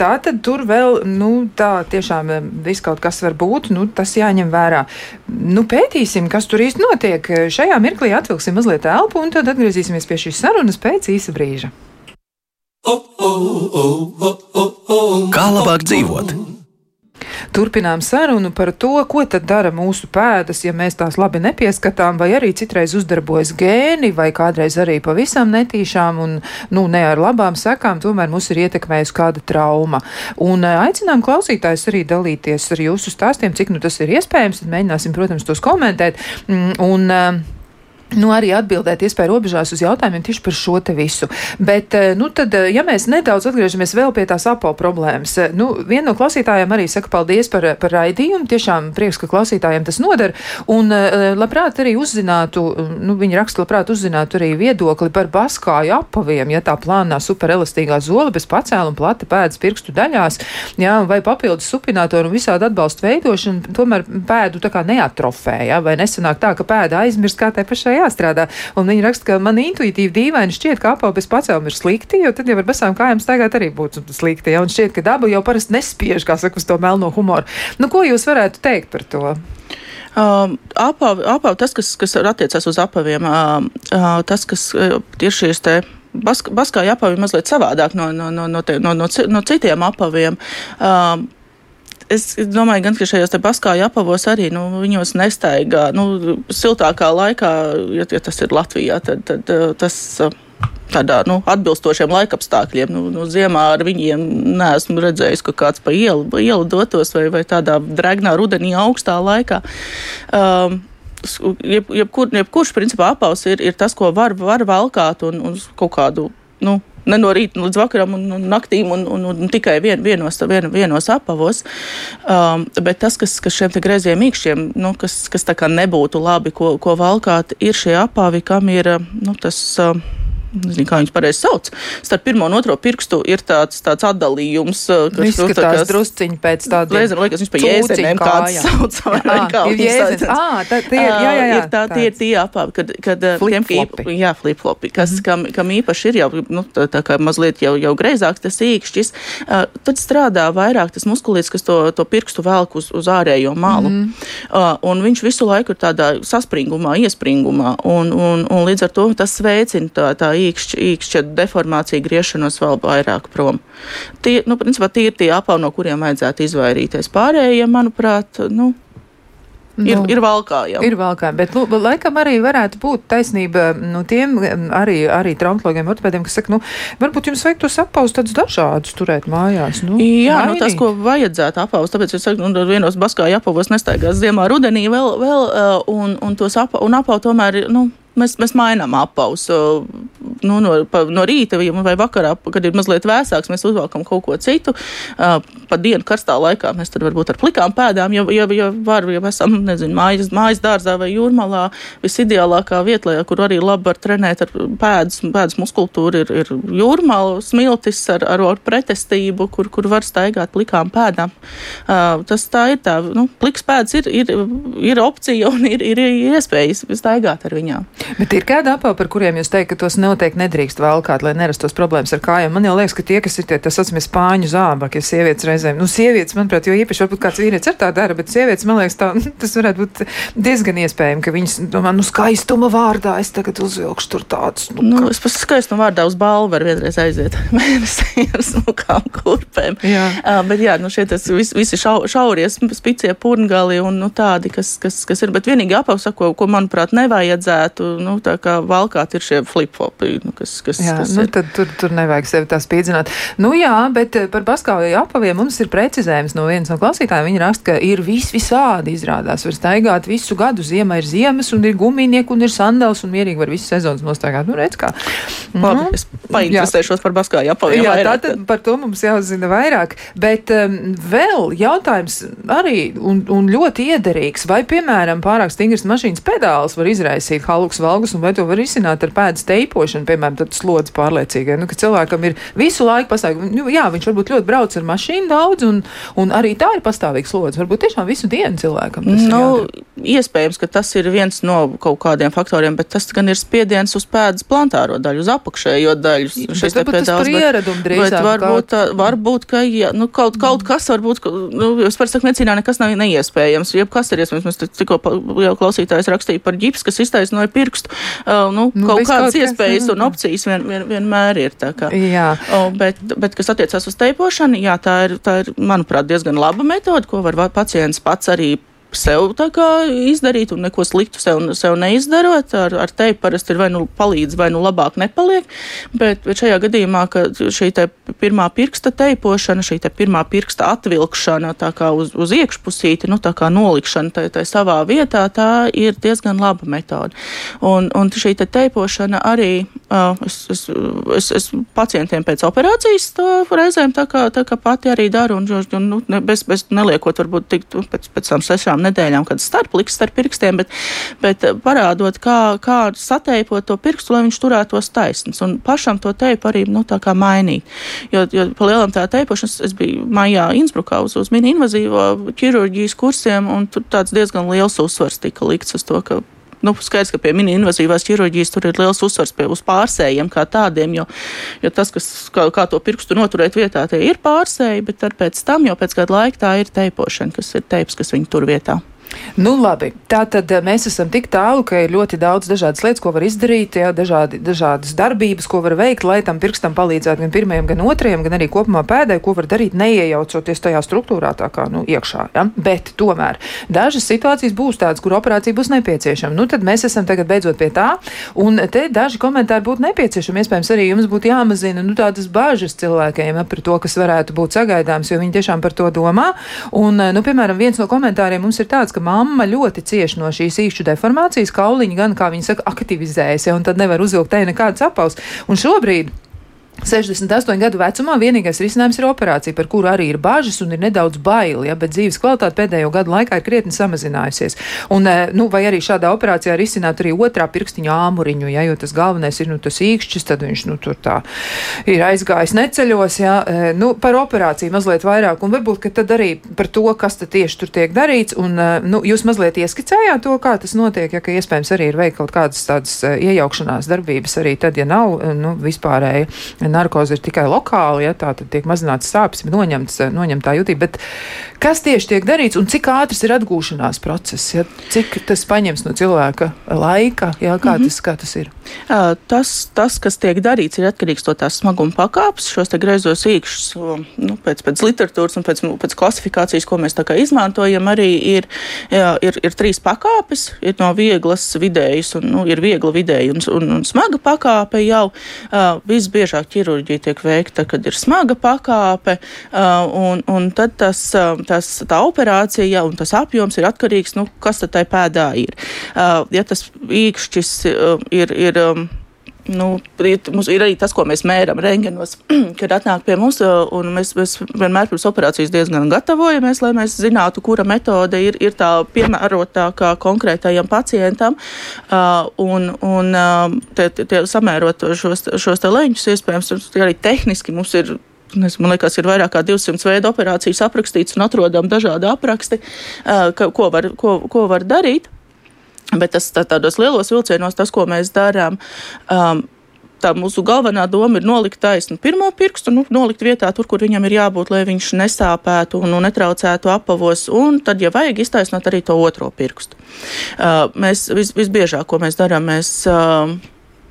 tā tad tur vēl, nu, tā tiešām eh, viss kaut kas var būt, nu, tas jāņem vērā. Nu, pētīsim, kas tur īsti notiek. Šajā mirklī atvilksim mazliet elpu un tad atgriezīsimies pie šīs sarunas pēc īsa brīža. Kā labāk dzīvot? Turpinām sarunu par to, ko tad dara mūsu pēdas, ja mēs tās labi nepieskatām, vai arī citreiz uzdarbojas gēni, vai kādreiz arī pavisam netīšām un, nu, ne ar labām sekām, tomēr mūs ir ietekmējusi kāda trauma. Un eh, aicinām klausītājus arī dalīties ar jūsu stāstiem, cik nu tas ir iespējams, tad mēģināsim, protams, tos komentēt. Mm, un, eh, Nu, arī atbildēt iespēju robežās uz jautājumiem tieši par šo te visu. Bet, eh, nu, tad, eh, ja mēs nedaudz atgriežamies vēl pie tās apavu problēmas, eh, nu, viena no klausītājiem arī saka paldies par, par raidījumu. Tiešām prieks, ka klausītājiem tas noder. Un labprāt arī uzzinātu, nu, viņi raksta labprāt uzzinātu arī viedokli par baskāju apaviem, ja tā plānā superelastīgā zola bez pacēluma plata pēdas pirkstu daļās, jā, vai papildus supinātoru un visādi atbalstu veidošanu, tomēr pēdu tā kā neatrofē, jā, vai nesanāk tā, ka pēda aizmirst kā tai pašai jāstrādā. Un viņi raksta, ka man intuitīvi dīvaini šķiet, ka apava bez pacēluma ir slikti, jo tad jau ar basām kājām staigāt arī būtu slikti. Ja? Un šķiet, ka daba jau parasti nespiež, kā saka, uz to melno humoru. Nu, ko jūs varētu teikt par to? Um, apav, apav, tas, kas, kas attiecas uz apaviem, uh, uh, tas, kas uh, ir šīs te bask, baskāja apavi mazliet savādāk no, no, no, no, te, no, no, no citiem apaviem. Um, Es domāju, gan, ka šajos paskāju apavos arī nu, viņos nestaigā. Nu, siltākā laikā, ja, ja tas ir Latvijā, tad, tad tas tādā nu, atbilstošiem laikapstākļiem. Nu, nu, ziemā ar viņiem neesmu redzējis, ka kāds pa ielu, pa ielu dotos vai, vai tādā dregnā rudenī augstā laikā. Um, jeb, jebkur, jebkurš principā apaus ir, ir tas, ko var, var valkāt un, un kaut kādu. Nu, ne no rīta līdz vakaram un, un naktīm un, un, un tikai vien, vienos, vien, vienos apavos. Um, bet tas, kas, kas šiem greiziem mīkšķiem, nu, kas, kas tā kā nebūtu labi, ko, ko valkāt, ir šie apavi, kam ir nu, tas. Uh, nezinu, kā viņus pareizi sauc. Starp pirmo un otro pirkstu ir tāds, tāds atdalījums, uh, kas izskatās nu, drusciņi pēc tāda. Reizēm liekas, viņš pa jēzenēm kāds sauc. Vai kā ir jēzens. Ā, tā, tie ir, jā, jā, jā. Ir tā, tie ir tie apāvi, kad, kad uh, tiem, jā, flip-flopi, kas, mm -hmm. kam, kam īpaši ir jau, nu, tā, tā kā mazliet jau, jau greizāks tas īkšķis, uh, tad strādā vairāk tas muskulīts, kas to, to pirkstu velk uz, uz ārējo malu. Mm -hmm. uh, un viņš visu laiku ir tādā saspringumā, iespringumā, un, un, un līdz ar to tas veicina tā, tā īkšķa, īkšķa deformācija griešanos vēl vairāk prom. Tie, nu, principā, tie ir tie apavi, no kuriem vajadzētu izvairīties. Pārējie, manuprāt, nu, Ir, nu, ir valkājami. Ir valkājami, bet lu, laikam arī varētu būt taisnība nu, tiem arī, arī traumatologiem, ortopēdiem, kas saka, nu, varbūt jums vajag tos apaus tādus dažādus turēt mājās. Nu, Jā, mainīt. nu, tas, ko vajadzētu apaus, tāpēc es saku, nu, vienos baskāju apavos nestaigās ziemā rudenī vēl, vēl un, un tos apa, un apau tomēr, nu, mēs, mēs mainām apaus. Nu, no, pa, no rīta vai vakarā, kad ir mazliet vēsāks, mēs uzvelkam kaut ko citu. Pa dienu karstā laikā mēs tad varbūt ar plikām pēdām, ja, ja, ja var, ja esam, nezinu, mājas, mājas dārzā vai jūrmalā, visideālākā vietā, kur arī labi var trenēt ar pēdas, pēdas muskultūru, ir, ir jūrmala, smiltis ar, ar, ar pretestību, kur, kur var staigāt plikām pēdām. Tas tā ir tā, nu, pliks pēdas ir, ir, ir opcija un ir, ir iespējas staigāt ar viņām. Bet ir kāda apava, par kuriem jūs teikt, ka tos noteikti nedrīkst valkāt, lai nerastos problēmas ar kājām? Man jau liekas, ka tie, kas ir tie, tas saucamie spāņu zābaki, ja sievietes reizēm, nu, sievietes, manuprāt, jo īpaši varbūt kāds vīrietis ar tā dara, bet sievietes, man liekas, tā, tas varētu būt diezgan iespējami, ka viņas domā, nu, skaistuma vārdā es tagad uzvilkšu tur tādus. Nu, nu es pats skaistuma vārdā uz balvu varu vienreiz aiziet. Mēnesī ar smukām kurpēm. Jā. Uh, bet jā, nu, šie tas vis, visi šau, šauries, spicie purngali un nu, tādi, kas, kas, kas ir. Bet vienīgi apavsa, ko, ko, manuprāt, nevajadzētu nu, tā kā valkāt ir šie flip-flopi, nu, kas, kas, jā, kas nu, ir. tad tur, tur nevajag sevi tā spīdzināt. Nu jā, bet eh, par paskāvju apaviem mums ir precizējums no vienas no klausītājiem. Viņa raksta, ka ir vis visādi izrādās. Var staigāt visu gadu. Ziemā ir ziemas un ir gumijnieki un ir sandals un mierīgi var visu sezonas nostaigāt. Nu, redz kā. Labi, mm. es painteresēšos par paskāju apaviem. Jā, vairāk. tātad par to mums jāzina vairāk. Bet um, vēl jautājums arī un, un ļoti iederīgs. Vai, piemēram, pārāk stingras mašīnas pedāls var izraisīt haluksu valgus, un vai to var izsināt ar pēdas teipošanu, piemēram, tad slodzi pārliecīgai. Nu, ka cilvēkam ir visu laiku pastāvīgi, nu, jā, viņš varbūt ļoti brauc ar mašīnu daudz, un, un arī tā ir pastāvīga slodze. Varbūt tiešām visu dienu cilvēkam. Nu, iespējams, ka tas ir viens no kaut kādiem faktoriem, bet tas gan ir spiediens uz pēdas plantāro daļu, uz apakšējo daļu. Šis te pedāls, bet, bet varbūt, kā... varbūt, ka jā, nu, kaut, kaut kas varbūt, nu, es par saku, necīnā nekas nav neiespējams. Jebkas ir iespējams. Mēs tikko jau klausītājs rakstīja par ģips, kas iztaisnoja pirkstu pirkstu. Uh, nu, nu, kaut kādas kaut iespējas un opcijas vien, vien, vienmēr ir. Uh, bet, bet, kas attiecās uz teipošanu, jā, tā ir, tā ir, manuprāt, diezgan laba metode, ko var pacients pats arī sev izdarīt un neko sliktu sev, sev neizdarot. Ar, ar teipu parasti ir vai nu palīdz, vai nu labāk nepaliek. Bet, bet šajā gadījumā, šī pirmā pirksta teipošana, šī pirmā pirksta atvilkšana uz, uz iekšpusīti, nu, nolikšana tai, tai savā vietā, tā ir diezgan laba metode. Un, un šī te teipošana arī es, es, es, es pacientiem pēc operācijas to reizēm tā kā, tā kā pati arī daru un, un nu, bez, bez neliekot varbūt tik pēc, pēc tam sešām nedēļām, kad starpliks starp pirkstiem, bet, bet parādot, kā, kā sateipot to pirkstu, lai viņš turētos taisns. Un pašam to teipu arī nu, tā kā mainīt. Jo, jo pa lielam tā teipošanas es biju maijā Innsbrukā uz, uz mini-invazīvo ķirurģijas kursiem, un tur tāds diezgan liels uzsvars tika likts uz to, ka nu, skaidrs, ka pie mini-invazīvās ķirurģijas tur ir liels uzsvars pie uz pārsējiem kā tādiem, jo, jo tas, kas, kā, kā to pirkstu noturēt vietā, tie ir pārsēji, bet pēc tam jau pēc kāda laika tā ir teipošana, kas ir teips, kas viņu tur vietā. Nu, labi. Tā tad eh, mēs esam tik tālu, ka ir ļoti daudz dažādas lietas, ko var izdarīt, jā, dažādi, dažādas darbības, ko var veikt, lai tam pirkstam palīdzētu gan pirmajam, gan otrajam, gan arī kopumā pēdējai, ko var darīt, neiejaucoties tajā struktūrā tā kā nu, iekšā. Ja? Bet tomēr dažas situācijas būs tādas, kur operācija būs nepieciešama. Nu, tad mēs esam tagad beidzot pie tā, un te daži komentāri būtu nepieciešami. Iespējams, arī jums būtu jāmazina nu, tādas bažas cilvēkiem ja, par to, kas varētu būt sagaidāms, jo viņi tiešām par to domā. Un, nu, piemēram, viens no komentāriem mums ir tāds, ka mamma ļoti cieši no šīs īšķu deformācijas, kauliņi gan, kā viņi saka, aktivizējas, ja, un tad nevar uzvilkt te nekādas apaus. Un šobrīd 68 gadu vecumā vienīgais risinājums ir operācija, par kuru arī ir bažas un ir nedaudz bail, ja, bet dzīves kvalitāte pēdējo gadu laikā ir krietni samazinājusies. Un, eh, nu, vai arī šādā operācijā risināt arī otrā pirkstiņa āmuriņu, ja, jo tas galvenais ir nu, tas īkšķis, tad viņš nu, tur tā ir aizgājis neceļos. Ja, eh, nu, par operāciju mazliet vairāk, un varbūt tad arī par to, kas tieši tur tiek darīts. Un, eh, nu, jūs mazliet ieskicējāt to, kā tas notiek, ja iespējams arī ir veikt kaut kādas tādas iejaukšanās darbības arī tad, ja nav nu, vispārēji narkoze ir tikai lokāli, ja tā tad tiek mazināts sāpes, noņemts, noņemtā jutība. Bet kas tieši tiek darīts un cik ātrs ir atgūšanās process? Ja? Cik tas paņems no cilvēka laika? Ja? Kā, mm -hmm. tas, kā tas ir? Tas, tas, kas tiek darīts, ir atkarīgs no tās smaguma pakāpes. Šos te greizos īkšķus nu, pēc, pēc literatūras un pēc, pēc klasifikācijas, ko mēs izmantojam, arī ir, jā, ir, ir trīs pakāpes. Ir no vieglas, vidējas un nu, ir viegla, vidēja un, un, un smaga pakāpe jau visbiežāk ķirurģija tiek veikta, kad ir smaga pakāpe, un, un tad tas, tas, tā operācija un tas apjoms ir atkarīgs, nu, kas tad tai pēdā ir. Ja tas īkšķis ir, ir nu, mums ir arī tas, ko mēs mēram rengenos, kad atnāk pie mums, mēs, mēs vienmēr pirms operācijas diezgan gatavojamies, lai mēs zinātu, kura metode ir, ir tā piemērotākā konkrētajam pacientam, uh, un, un uh, te, te, samērot šos, šos te leņķus, iespējams, arī tehniski mums ir Nezinu, man liekas, ir vairāk kā 200 veidu operācijas aprakstīts un atrodam dažādi apraksti, uh, ka, ko, var, ko, ko var darīt. Bet tas tā, tādos lielos vilcienos, tas, ko mēs darām, um, tā mūsu galvenā doma ir nolikt taisnu pirmo pirkstu, nu, nolikt vietā, tur, kur viņam ir jābūt, lai viņš nesāpētu un netraucētu apavos, un tad, ja vajag, iztaisnot arī to otro pirkstu. Uh, mēs vis, visbiežāk, ko mēs darām, mēs. Uh,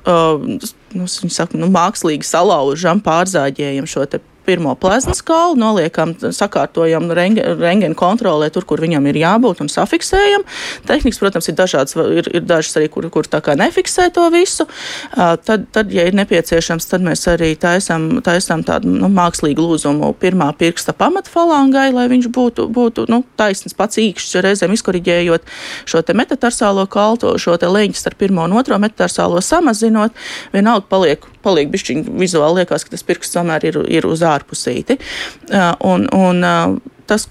uh, nu, saka, nu, mākslīgi salaužam, pārzāģējam šo pirmo plazmas kaulu, noliekam, sakārtojam rengēnu kontrolē tur, kur viņam ir jābūt un safiksējam. Tehnikas, protams, ir dažādas, ir, ir dažas arī, kur, kur tā kā nefiksē to visu. Tad, tad, ja ir nepieciešams, tad mēs arī taisam, taisam tādu nu, mākslīgu lūzumu pirmā pirksta pamatfalangai, lai viņš būtu, būtu nu, taisns pats īkšķis, reizēm izkoriģējot šo metatarsālo kaltu, šo te leņķi starp pirmo un otro metatarsālo samazinot, vienalga paliek, paliek bišķiņ vizuāli liekas, ka tas pirksts tomēr ir, ir uz ārpusīti. Un, un tas,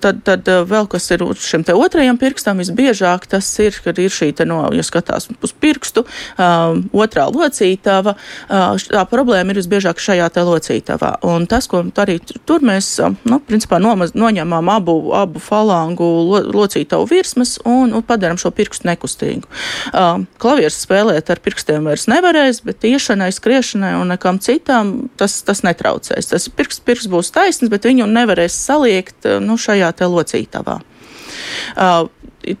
Tad, tad eh, vēl kas ir šim te otrajam pirkstam, visbiežāk tas ir, kad ir šī te no, ja skatās uz pirkstu, um, otrā locītava, uh, tā problēma ir visbiežāk šajā te locītavā. Un tas, ko arī tur mēs, nu, principā nomaz, noņemam abu, abu falangu lo, locītavu virsmas un, un padaram šo pirkstu nekustīgu. Uh, klavieres spēlēt ar pirkstiem vairs nevarēs, bet iešanai, skriešanai un nekam citam tas, tas netraucēs. Tas pirksts, pirksts būs taisns, bet viņu nevarēs saliekt, nu, šajā šajā locītavā. Uh,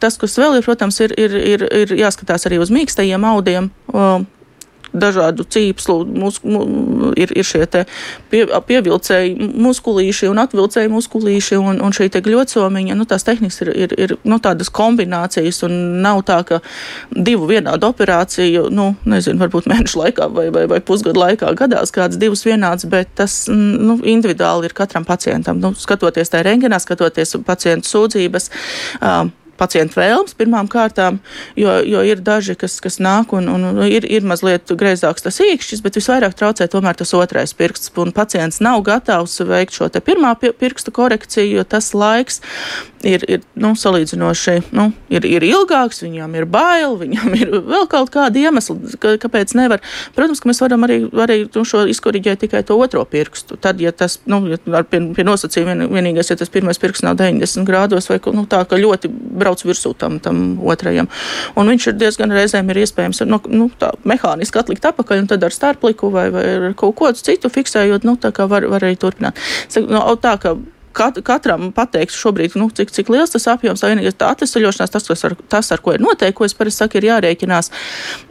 tas, kas vēl ir, protams, ir, ir, ir, ir jāskatās arī uz mīkstajiem audiem. Dažādu cīpslu, mus, mu, ir, ir šie pie, pievilcēji muskulīši un atvilcēji muskulīši un, un šī te gļocomiņa, nu tās tehnikas ir, ir, ir nu, tādas kombinācijas un nav tā, ka divu vienādu operāciju, nu, nezinu, varbūt mēnešu laikā vai, vai, vai pusgadu laikā gadās kāds divus vienāds, bet tas, nu, individuāli ir katram pacientam, nu, skatoties tajā rengenā, skatoties pacientu sūdzības. Um, pacientu vēlmes pirmām kārtām, jo, jo ir daži, kas, kas nāk un, un ir, ir mazliet greizāks tas īkšķis, bet visvairāk traucē tomēr tas otrais pirksts. Un pacients nav gatavs veikt šo pirmā pirksta korekciju, jo tas laiks ir, ir nu, salīdzinoši nu, ir, ir ilgāks, viņam ir bail, viņam ir vēl kaut kādi iemesli, ka, kāpēc nevar. Protams, ka mēs varam arī, arī nu, šo izkoriģēt tikai to otro pirkstu. Tad, ja tas, nu, ja pie, pie nosacījuma vien, vienīgais, ja tas pirmais pirksts nav 90 grādos vai nu, tā, ka ļoti brauc virsū tam, tam otrajam. Un viņš ir diezgan reizēm ir iespējams nu, nu, tā, mehāniski atlikt apakaļ un tad ar starpliku vai, vai ar kaut ko citu fiksējot, nu, tā kā var, var arī turpināt. Nu, tā, ka kat, katram pateikt šobrīd, nu, cik, cik liels tas apjoms, vienīgais tā atvesaļošanās, tas, ar, tas, ar ko ir es parasti saku, ir jārēķinās,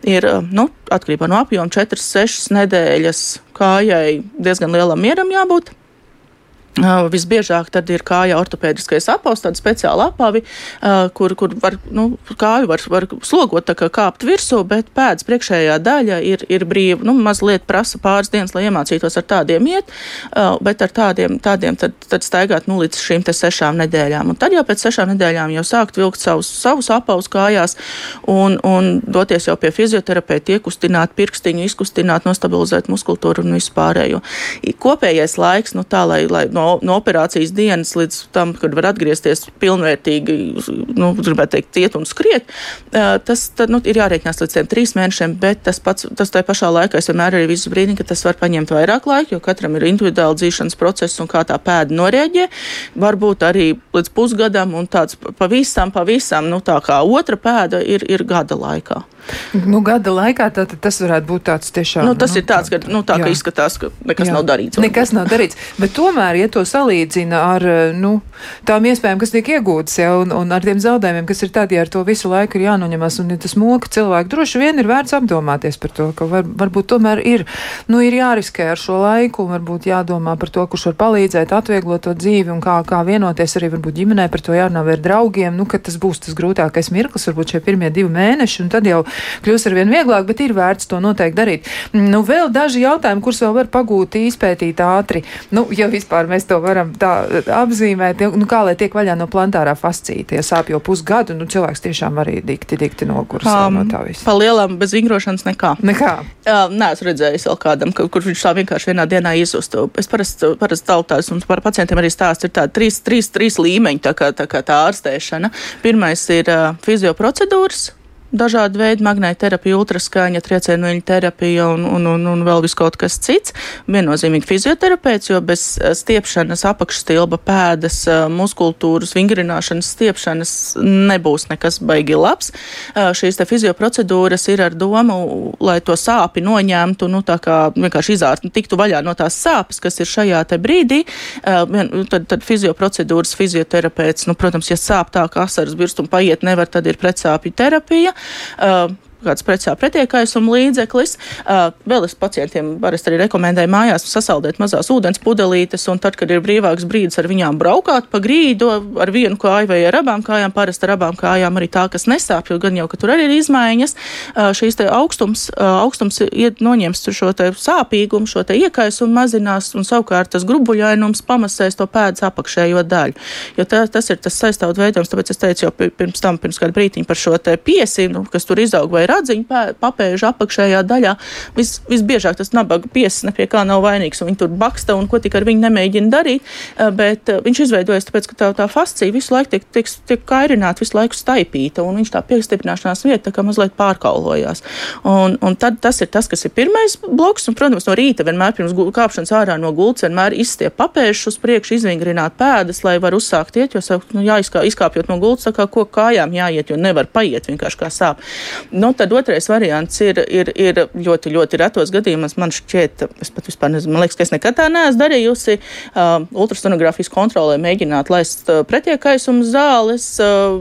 ir, nu, atkarībā no apjoma 4-6 nedēļas kājai diezgan lielam mieram jābūt. Visbiežāk tad ir kāja ortopēdiskais apaus, tāda speciāla apavi, kur, kur var, nu, kāju var, var slogot tā kā kāpt virsū, bet pēdas priekšējā daļa ir, ir brīva, nu, mazliet prasa pāris dienas, lai iemācītos ar tādiem iet, bet ar tādiem, tādiem tad, tad staigāt, nu, līdz šīm te sešām nedēļām. Un tad jau pēc sešām nedēļām jau sākt vilkt savus, savus apaus kājās un, un doties jau pie fizioterapeita, iekustināt pirkstiņu, izkustināt, nostabilizēt muskultūru un vispārējo. Kopējais laiks, nu, tā, lai, lai no no, no operācijas dienas līdz tam, kad var atgriezties pilnvērtīgi, nu, gribētu teikt, iet un skriet, tas tad, nu, ir jārēķinās līdz tiem trīs mēnešiem, bet tas pats, tas tajā pašā laikā es vienmēr arī visu brīdi, ka tas var paņemt vairāk laika, jo katram ir individuāli dzīšanas process un kā tā pēda norēģē. Varbūt arī līdz pusgadam un tāds pavisam, pavisam, nu, tā kā otra pēda ir, ir gada laikā. Nu, gada laikā tā, tas varētu būt tāds tiešām. Nu, tas nu, ir tāds, ka, nu, tā, ka izskatās, ka nekas jā. nav darīts. Nekas nav darīts. Bet tomēr, ja to salīdzina ar nu, tām iespējām, kas tiek iegūtas, ja, un, un ar tiem zaudējumiem, kas ir tad, ja ar to visu laiku ir jānoņemas, un ja tas moka cilvēku, droši vien ir vērts apdomāties par to, ka var, varbūt tomēr ir, nu, ir jāriskē ar šo laiku, un varbūt jādomā par to, kurš var palīdzēt, atvieglot to dzīvi, un kā, kā vienoties arī varbūt ģimenē par to jārunā ar draugiem, nu, ka tas būs tas grūtākais mirklis, varbūt šie pirmie divi mēneši, un tad jau kļūs ar vien vieglāk, bet ir vērts to noteikti darīt. Nu, vēl daži jautājumi, kurus vēl var pagūt, izpētīt ātri. Nu, ja vispār mēs to varam tā apzīmēt, nu, kā lai tiek vaļā no plantārā fascīta, ja sāp jau pusgadu, nu, cilvēks tiešām arī dikti, dikti noguris um, no tā visa. Pa lielam bez vingrošanas nekā. Nekā. Uh, nē, es redzēju vēl kādam, ka, kur viņš tā vienkārši vienā dienā izzustu. Es parasti, parasti tautās un par pacientiem arī stāstu, ir tādi trīs, trīs, trīs līmeņi, tā kā tā, kā tā ārstēšana. Pirmais ir uh, fizioprocedūras, dažādi veidi magnēterapija, ultraskaņa, triecienu terapija un, un, un, un vēl vis kaut kas cits. Viennozīmīgi fizioterapeits, jo bez eh, stiepšanas, apakšstilba, pēdas, eh, muskultūras, vingrināšanas, stiepšanas nebūs nekas baigi labs. Eh, šīs te fizioprocedūras ir ar domu, lai to sāpi noņemtu, nu tā kā vienkārši izārt, tiktu vaļā no tās sāpes, kas ir šajā te brīdī. Tad, tad fizioprocedūras fizioterapeits, nu, protams, ja sāp tā, ka asaras birst un paiet nevar, tad ir pretsāpju terapija. Uh, kāds precā pretiekaisuma līdzeklis. Uh, vēl es pacientiem parasti arī rekomendēju mājās sasaldēt mazās ūdens pudelītes, un tad, kad ir brīvāks brīdis ar viņām braukāt pa grīdu ar vienu kāju vai ar abām kājām, parasti ar abām kājām arī tā, kas nesāp, jo gan jau, ka tur arī ir izmaiņas, uh, šīs te augstums, uh, augstums iet noņems šo te sāpīgumu, šo te iekaisumu mazinās, un savukārt tas grubuļainums pamasēs to pēdas apakšējo daļu. Jo tā, tas ir tas saistāvot veidojums, tāpēc es teicu jau pirms tam, pirms kādu brītiņu par šo te piesīnu, kas tur izaug vai radziņu papēžu apakšējā daļā. Vis, visbiežāk tas nabaga piesis ne pie kā nav vainīgs, un viņi tur baksta un ko tik ar viņu nemēģina darīt, eh, bet eh, viņš izveidojas tāpēc, ka tā, tā fascija visu laiku tiek, tiek, tiek kairināta, visu laiku staipīta, un viņš tā piestiprināšanās vieta tā kā mazliet pārkaulojās. Un, un tad tas ir tas, kas ir pirmais bloks, un, protams, no rīta vienmēr pirms kāpšanas ārā no gultas vienmēr izstiep papēžus uz priekšu, izvingrināt pēdas, lai var uzsākt iet, jo, nu, jāizkā, izkāpjot no gultas, tā kā ko kājām jāiet, jo nevar paiet vienkārši kā sāp. Nu, tad otrais variants ir, ir, ir ļoti, ļoti retos gadījumos. Man šķiet, es pat vispār nezinu, man liekas, ka es nekad tā neesmu darījusi. Uh, ultrasonogrāfijas kontrolē mēģināt laist uh, pretiekaisumu zāles. Uh,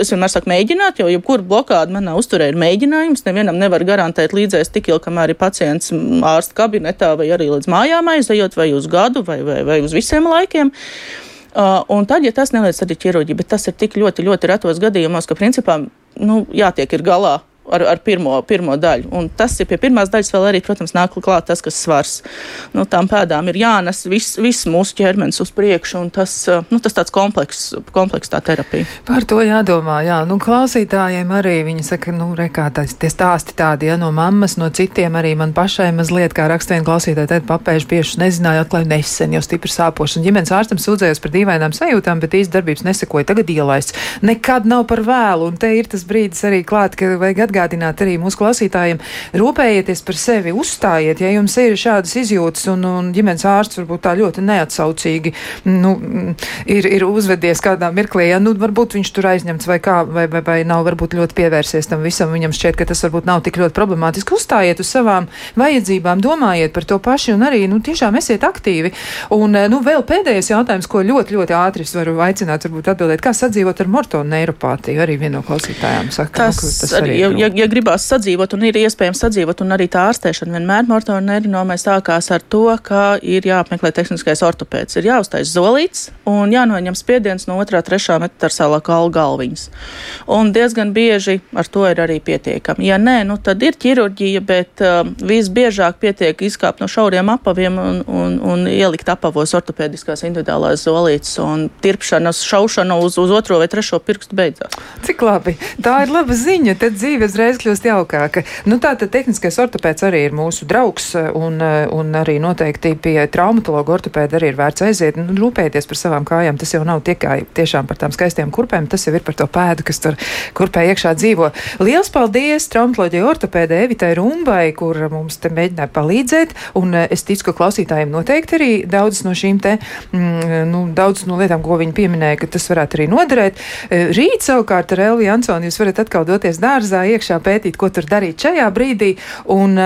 es vienmēr saku mēģināt, jo jebkura blokāda manā uzturē ir mēģinājums. Nevienam nevar garantēt līdzēs tik ilgi, kamēr ir pacients ārsta kabinetā vai arī līdz mājām aizejot vai uz gadu vai, vai, vai uz visiem laikiem. Uh, un tad, ja tas neliec, ir ķirurģija, bet tas ir tik ļoti, ļoti retos gadījumos, ka principā nu, jātiek ir galā ar, ar pirmo, pirmo daļu. Un tas ir pie pirmās daļas vēl arī, protams, nāk klāt tas, kas svars. Nu, tām pēdām ir jānes viss, viss mūsu ķermenis uz priekšu, un tas, nu, tas tāds komplekss, kompleks tā terapija. Par to jādomā, jā. Nu, klausītājiem arī viņi saka, nu, rekā, tās, tie stāsti tādi, ja no mammas, no citiem arī man pašai mazliet, kā raksta viena klausītāja, tad papēžu piešus nezināju, atklāju nesen, jo stipri sāpoši. Un ģimenes ārstam sūdzējos par dīvainām sajūtām, bet īsti darbības nesekoja. Tagad ielaists. Nekad nav par vēlu, un te ir tas brīdis arī klāt, ka vajag atgādāt atgādināt arī mūsu klausītājiem, rūpējieties par sevi, uzstājiet, ja jums ir šādas izjūtas un, un ģimenes ārsts varbūt tā ļoti neatsaucīgi nu, ir, ir uzvedies kādā mirklī, ja nu, varbūt viņš tur aizņemts vai kā, vai, vai, vai nav varbūt ļoti pievērsies tam visam, viņam šķiet, ka tas varbūt nav tik ļoti problemātiski. Uzstājiet uz savām vajadzībām, domājiet par to paši un arī, nu, tiešām esiet aktīvi. Un, nu, vēl pēdējais jautājums, ko ļoti, ļoti ātri es varu aicināt, varbūt atbildēt, kā sadzīvot ar mortonu neiropātiju. Arī viena no klausītājām saka, tas, nu, tas arī, ja, ja, ja gribās sadzīvot un ir iespējams sadzīvot, un arī tā ārstēšana vienmēr mortonu neironomai sākās ar to, ka ir jāapmeklē tehniskais ortopēds, ir jāuztais zolīts un jānoņem spiediens no otrā, trešā metarsālā kaula galviņas. Un diezgan bieži ar to ir arī pietiekami. Ja nē, nu tad ir ķirurģija, bet uh, visbiežāk pietiek izkāpt no šauriem apaviem un, un, un ielikt apavos ortopēdiskās individuālās zolītes un tirpšanas šaušana uz, uz otro vai trešo pirkstu beidzās. Cik labi. Tā ir laba ziņa. Tad dzīve uzreiz kļūst jaukāka. Nu, tā tad tehniskais ortopēds arī ir mūsu draugs un, un arī noteikti pie traumatologa ortopēda arī ir vērts aiziet un nu, rūpēties par savām kājām. Tas jau nav tikai tiešām par tām skaistiem kurpēm, tas jau ir par to pēdu, kas tur kurpē iekšā dzīvo. Liels paldies traumatoloģija ortopēdē Evitai Rumbai, kur mums te mēģināja palīdzēt, un es ticu, ka klausītājiem noteikti arī daudzas no šīm te, mm, nu, daudzas no lietām, ko viņi pieminēja, ka tas varētu arī noderēt. Rīt savukārt ar Elvi Ansoni jūs varat atkal doties dārzā iekšā pētīt, ko tur darīt šajā brīdī. Un,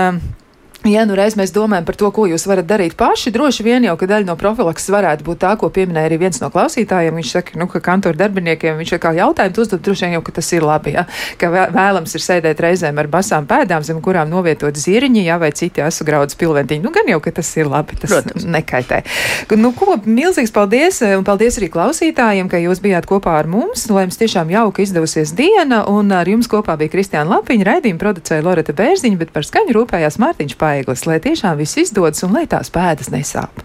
Ja nu reiz mēs domājam par to, ko jūs varat darīt paši, droši vien jau, ka daļa no profilakses varētu būt tā, ko pieminēja arī viens no klausītājiem. Viņš saka, nu, ka kantoru darbiniekiem viņš kā jautājumu uzdod, droši vien jau, ka tas ir labi, ja? ka vēlams ir sēdēt reizēm ar basām pēdām, zem kurām novietot ziriņi, ja, vai citi asu graudas pilventiņi. Nu, gan jau, ka tas ir labi, tas Protams. nekaitē. Nu, ko, milzīgs paldies, un paldies arī klausītājiem, ka jūs bijāt kopā ar mums, lai jums tiešām jauka izdevusies diena, un ar jums kopā bija Kristiāna Lapiņa, raidījuma producēja Loreta Bērziņa, bet par skaņu rūpējās Mārtiņš Paiglis, lai tiešām viss izdodas un lai tās pēdas nesāp.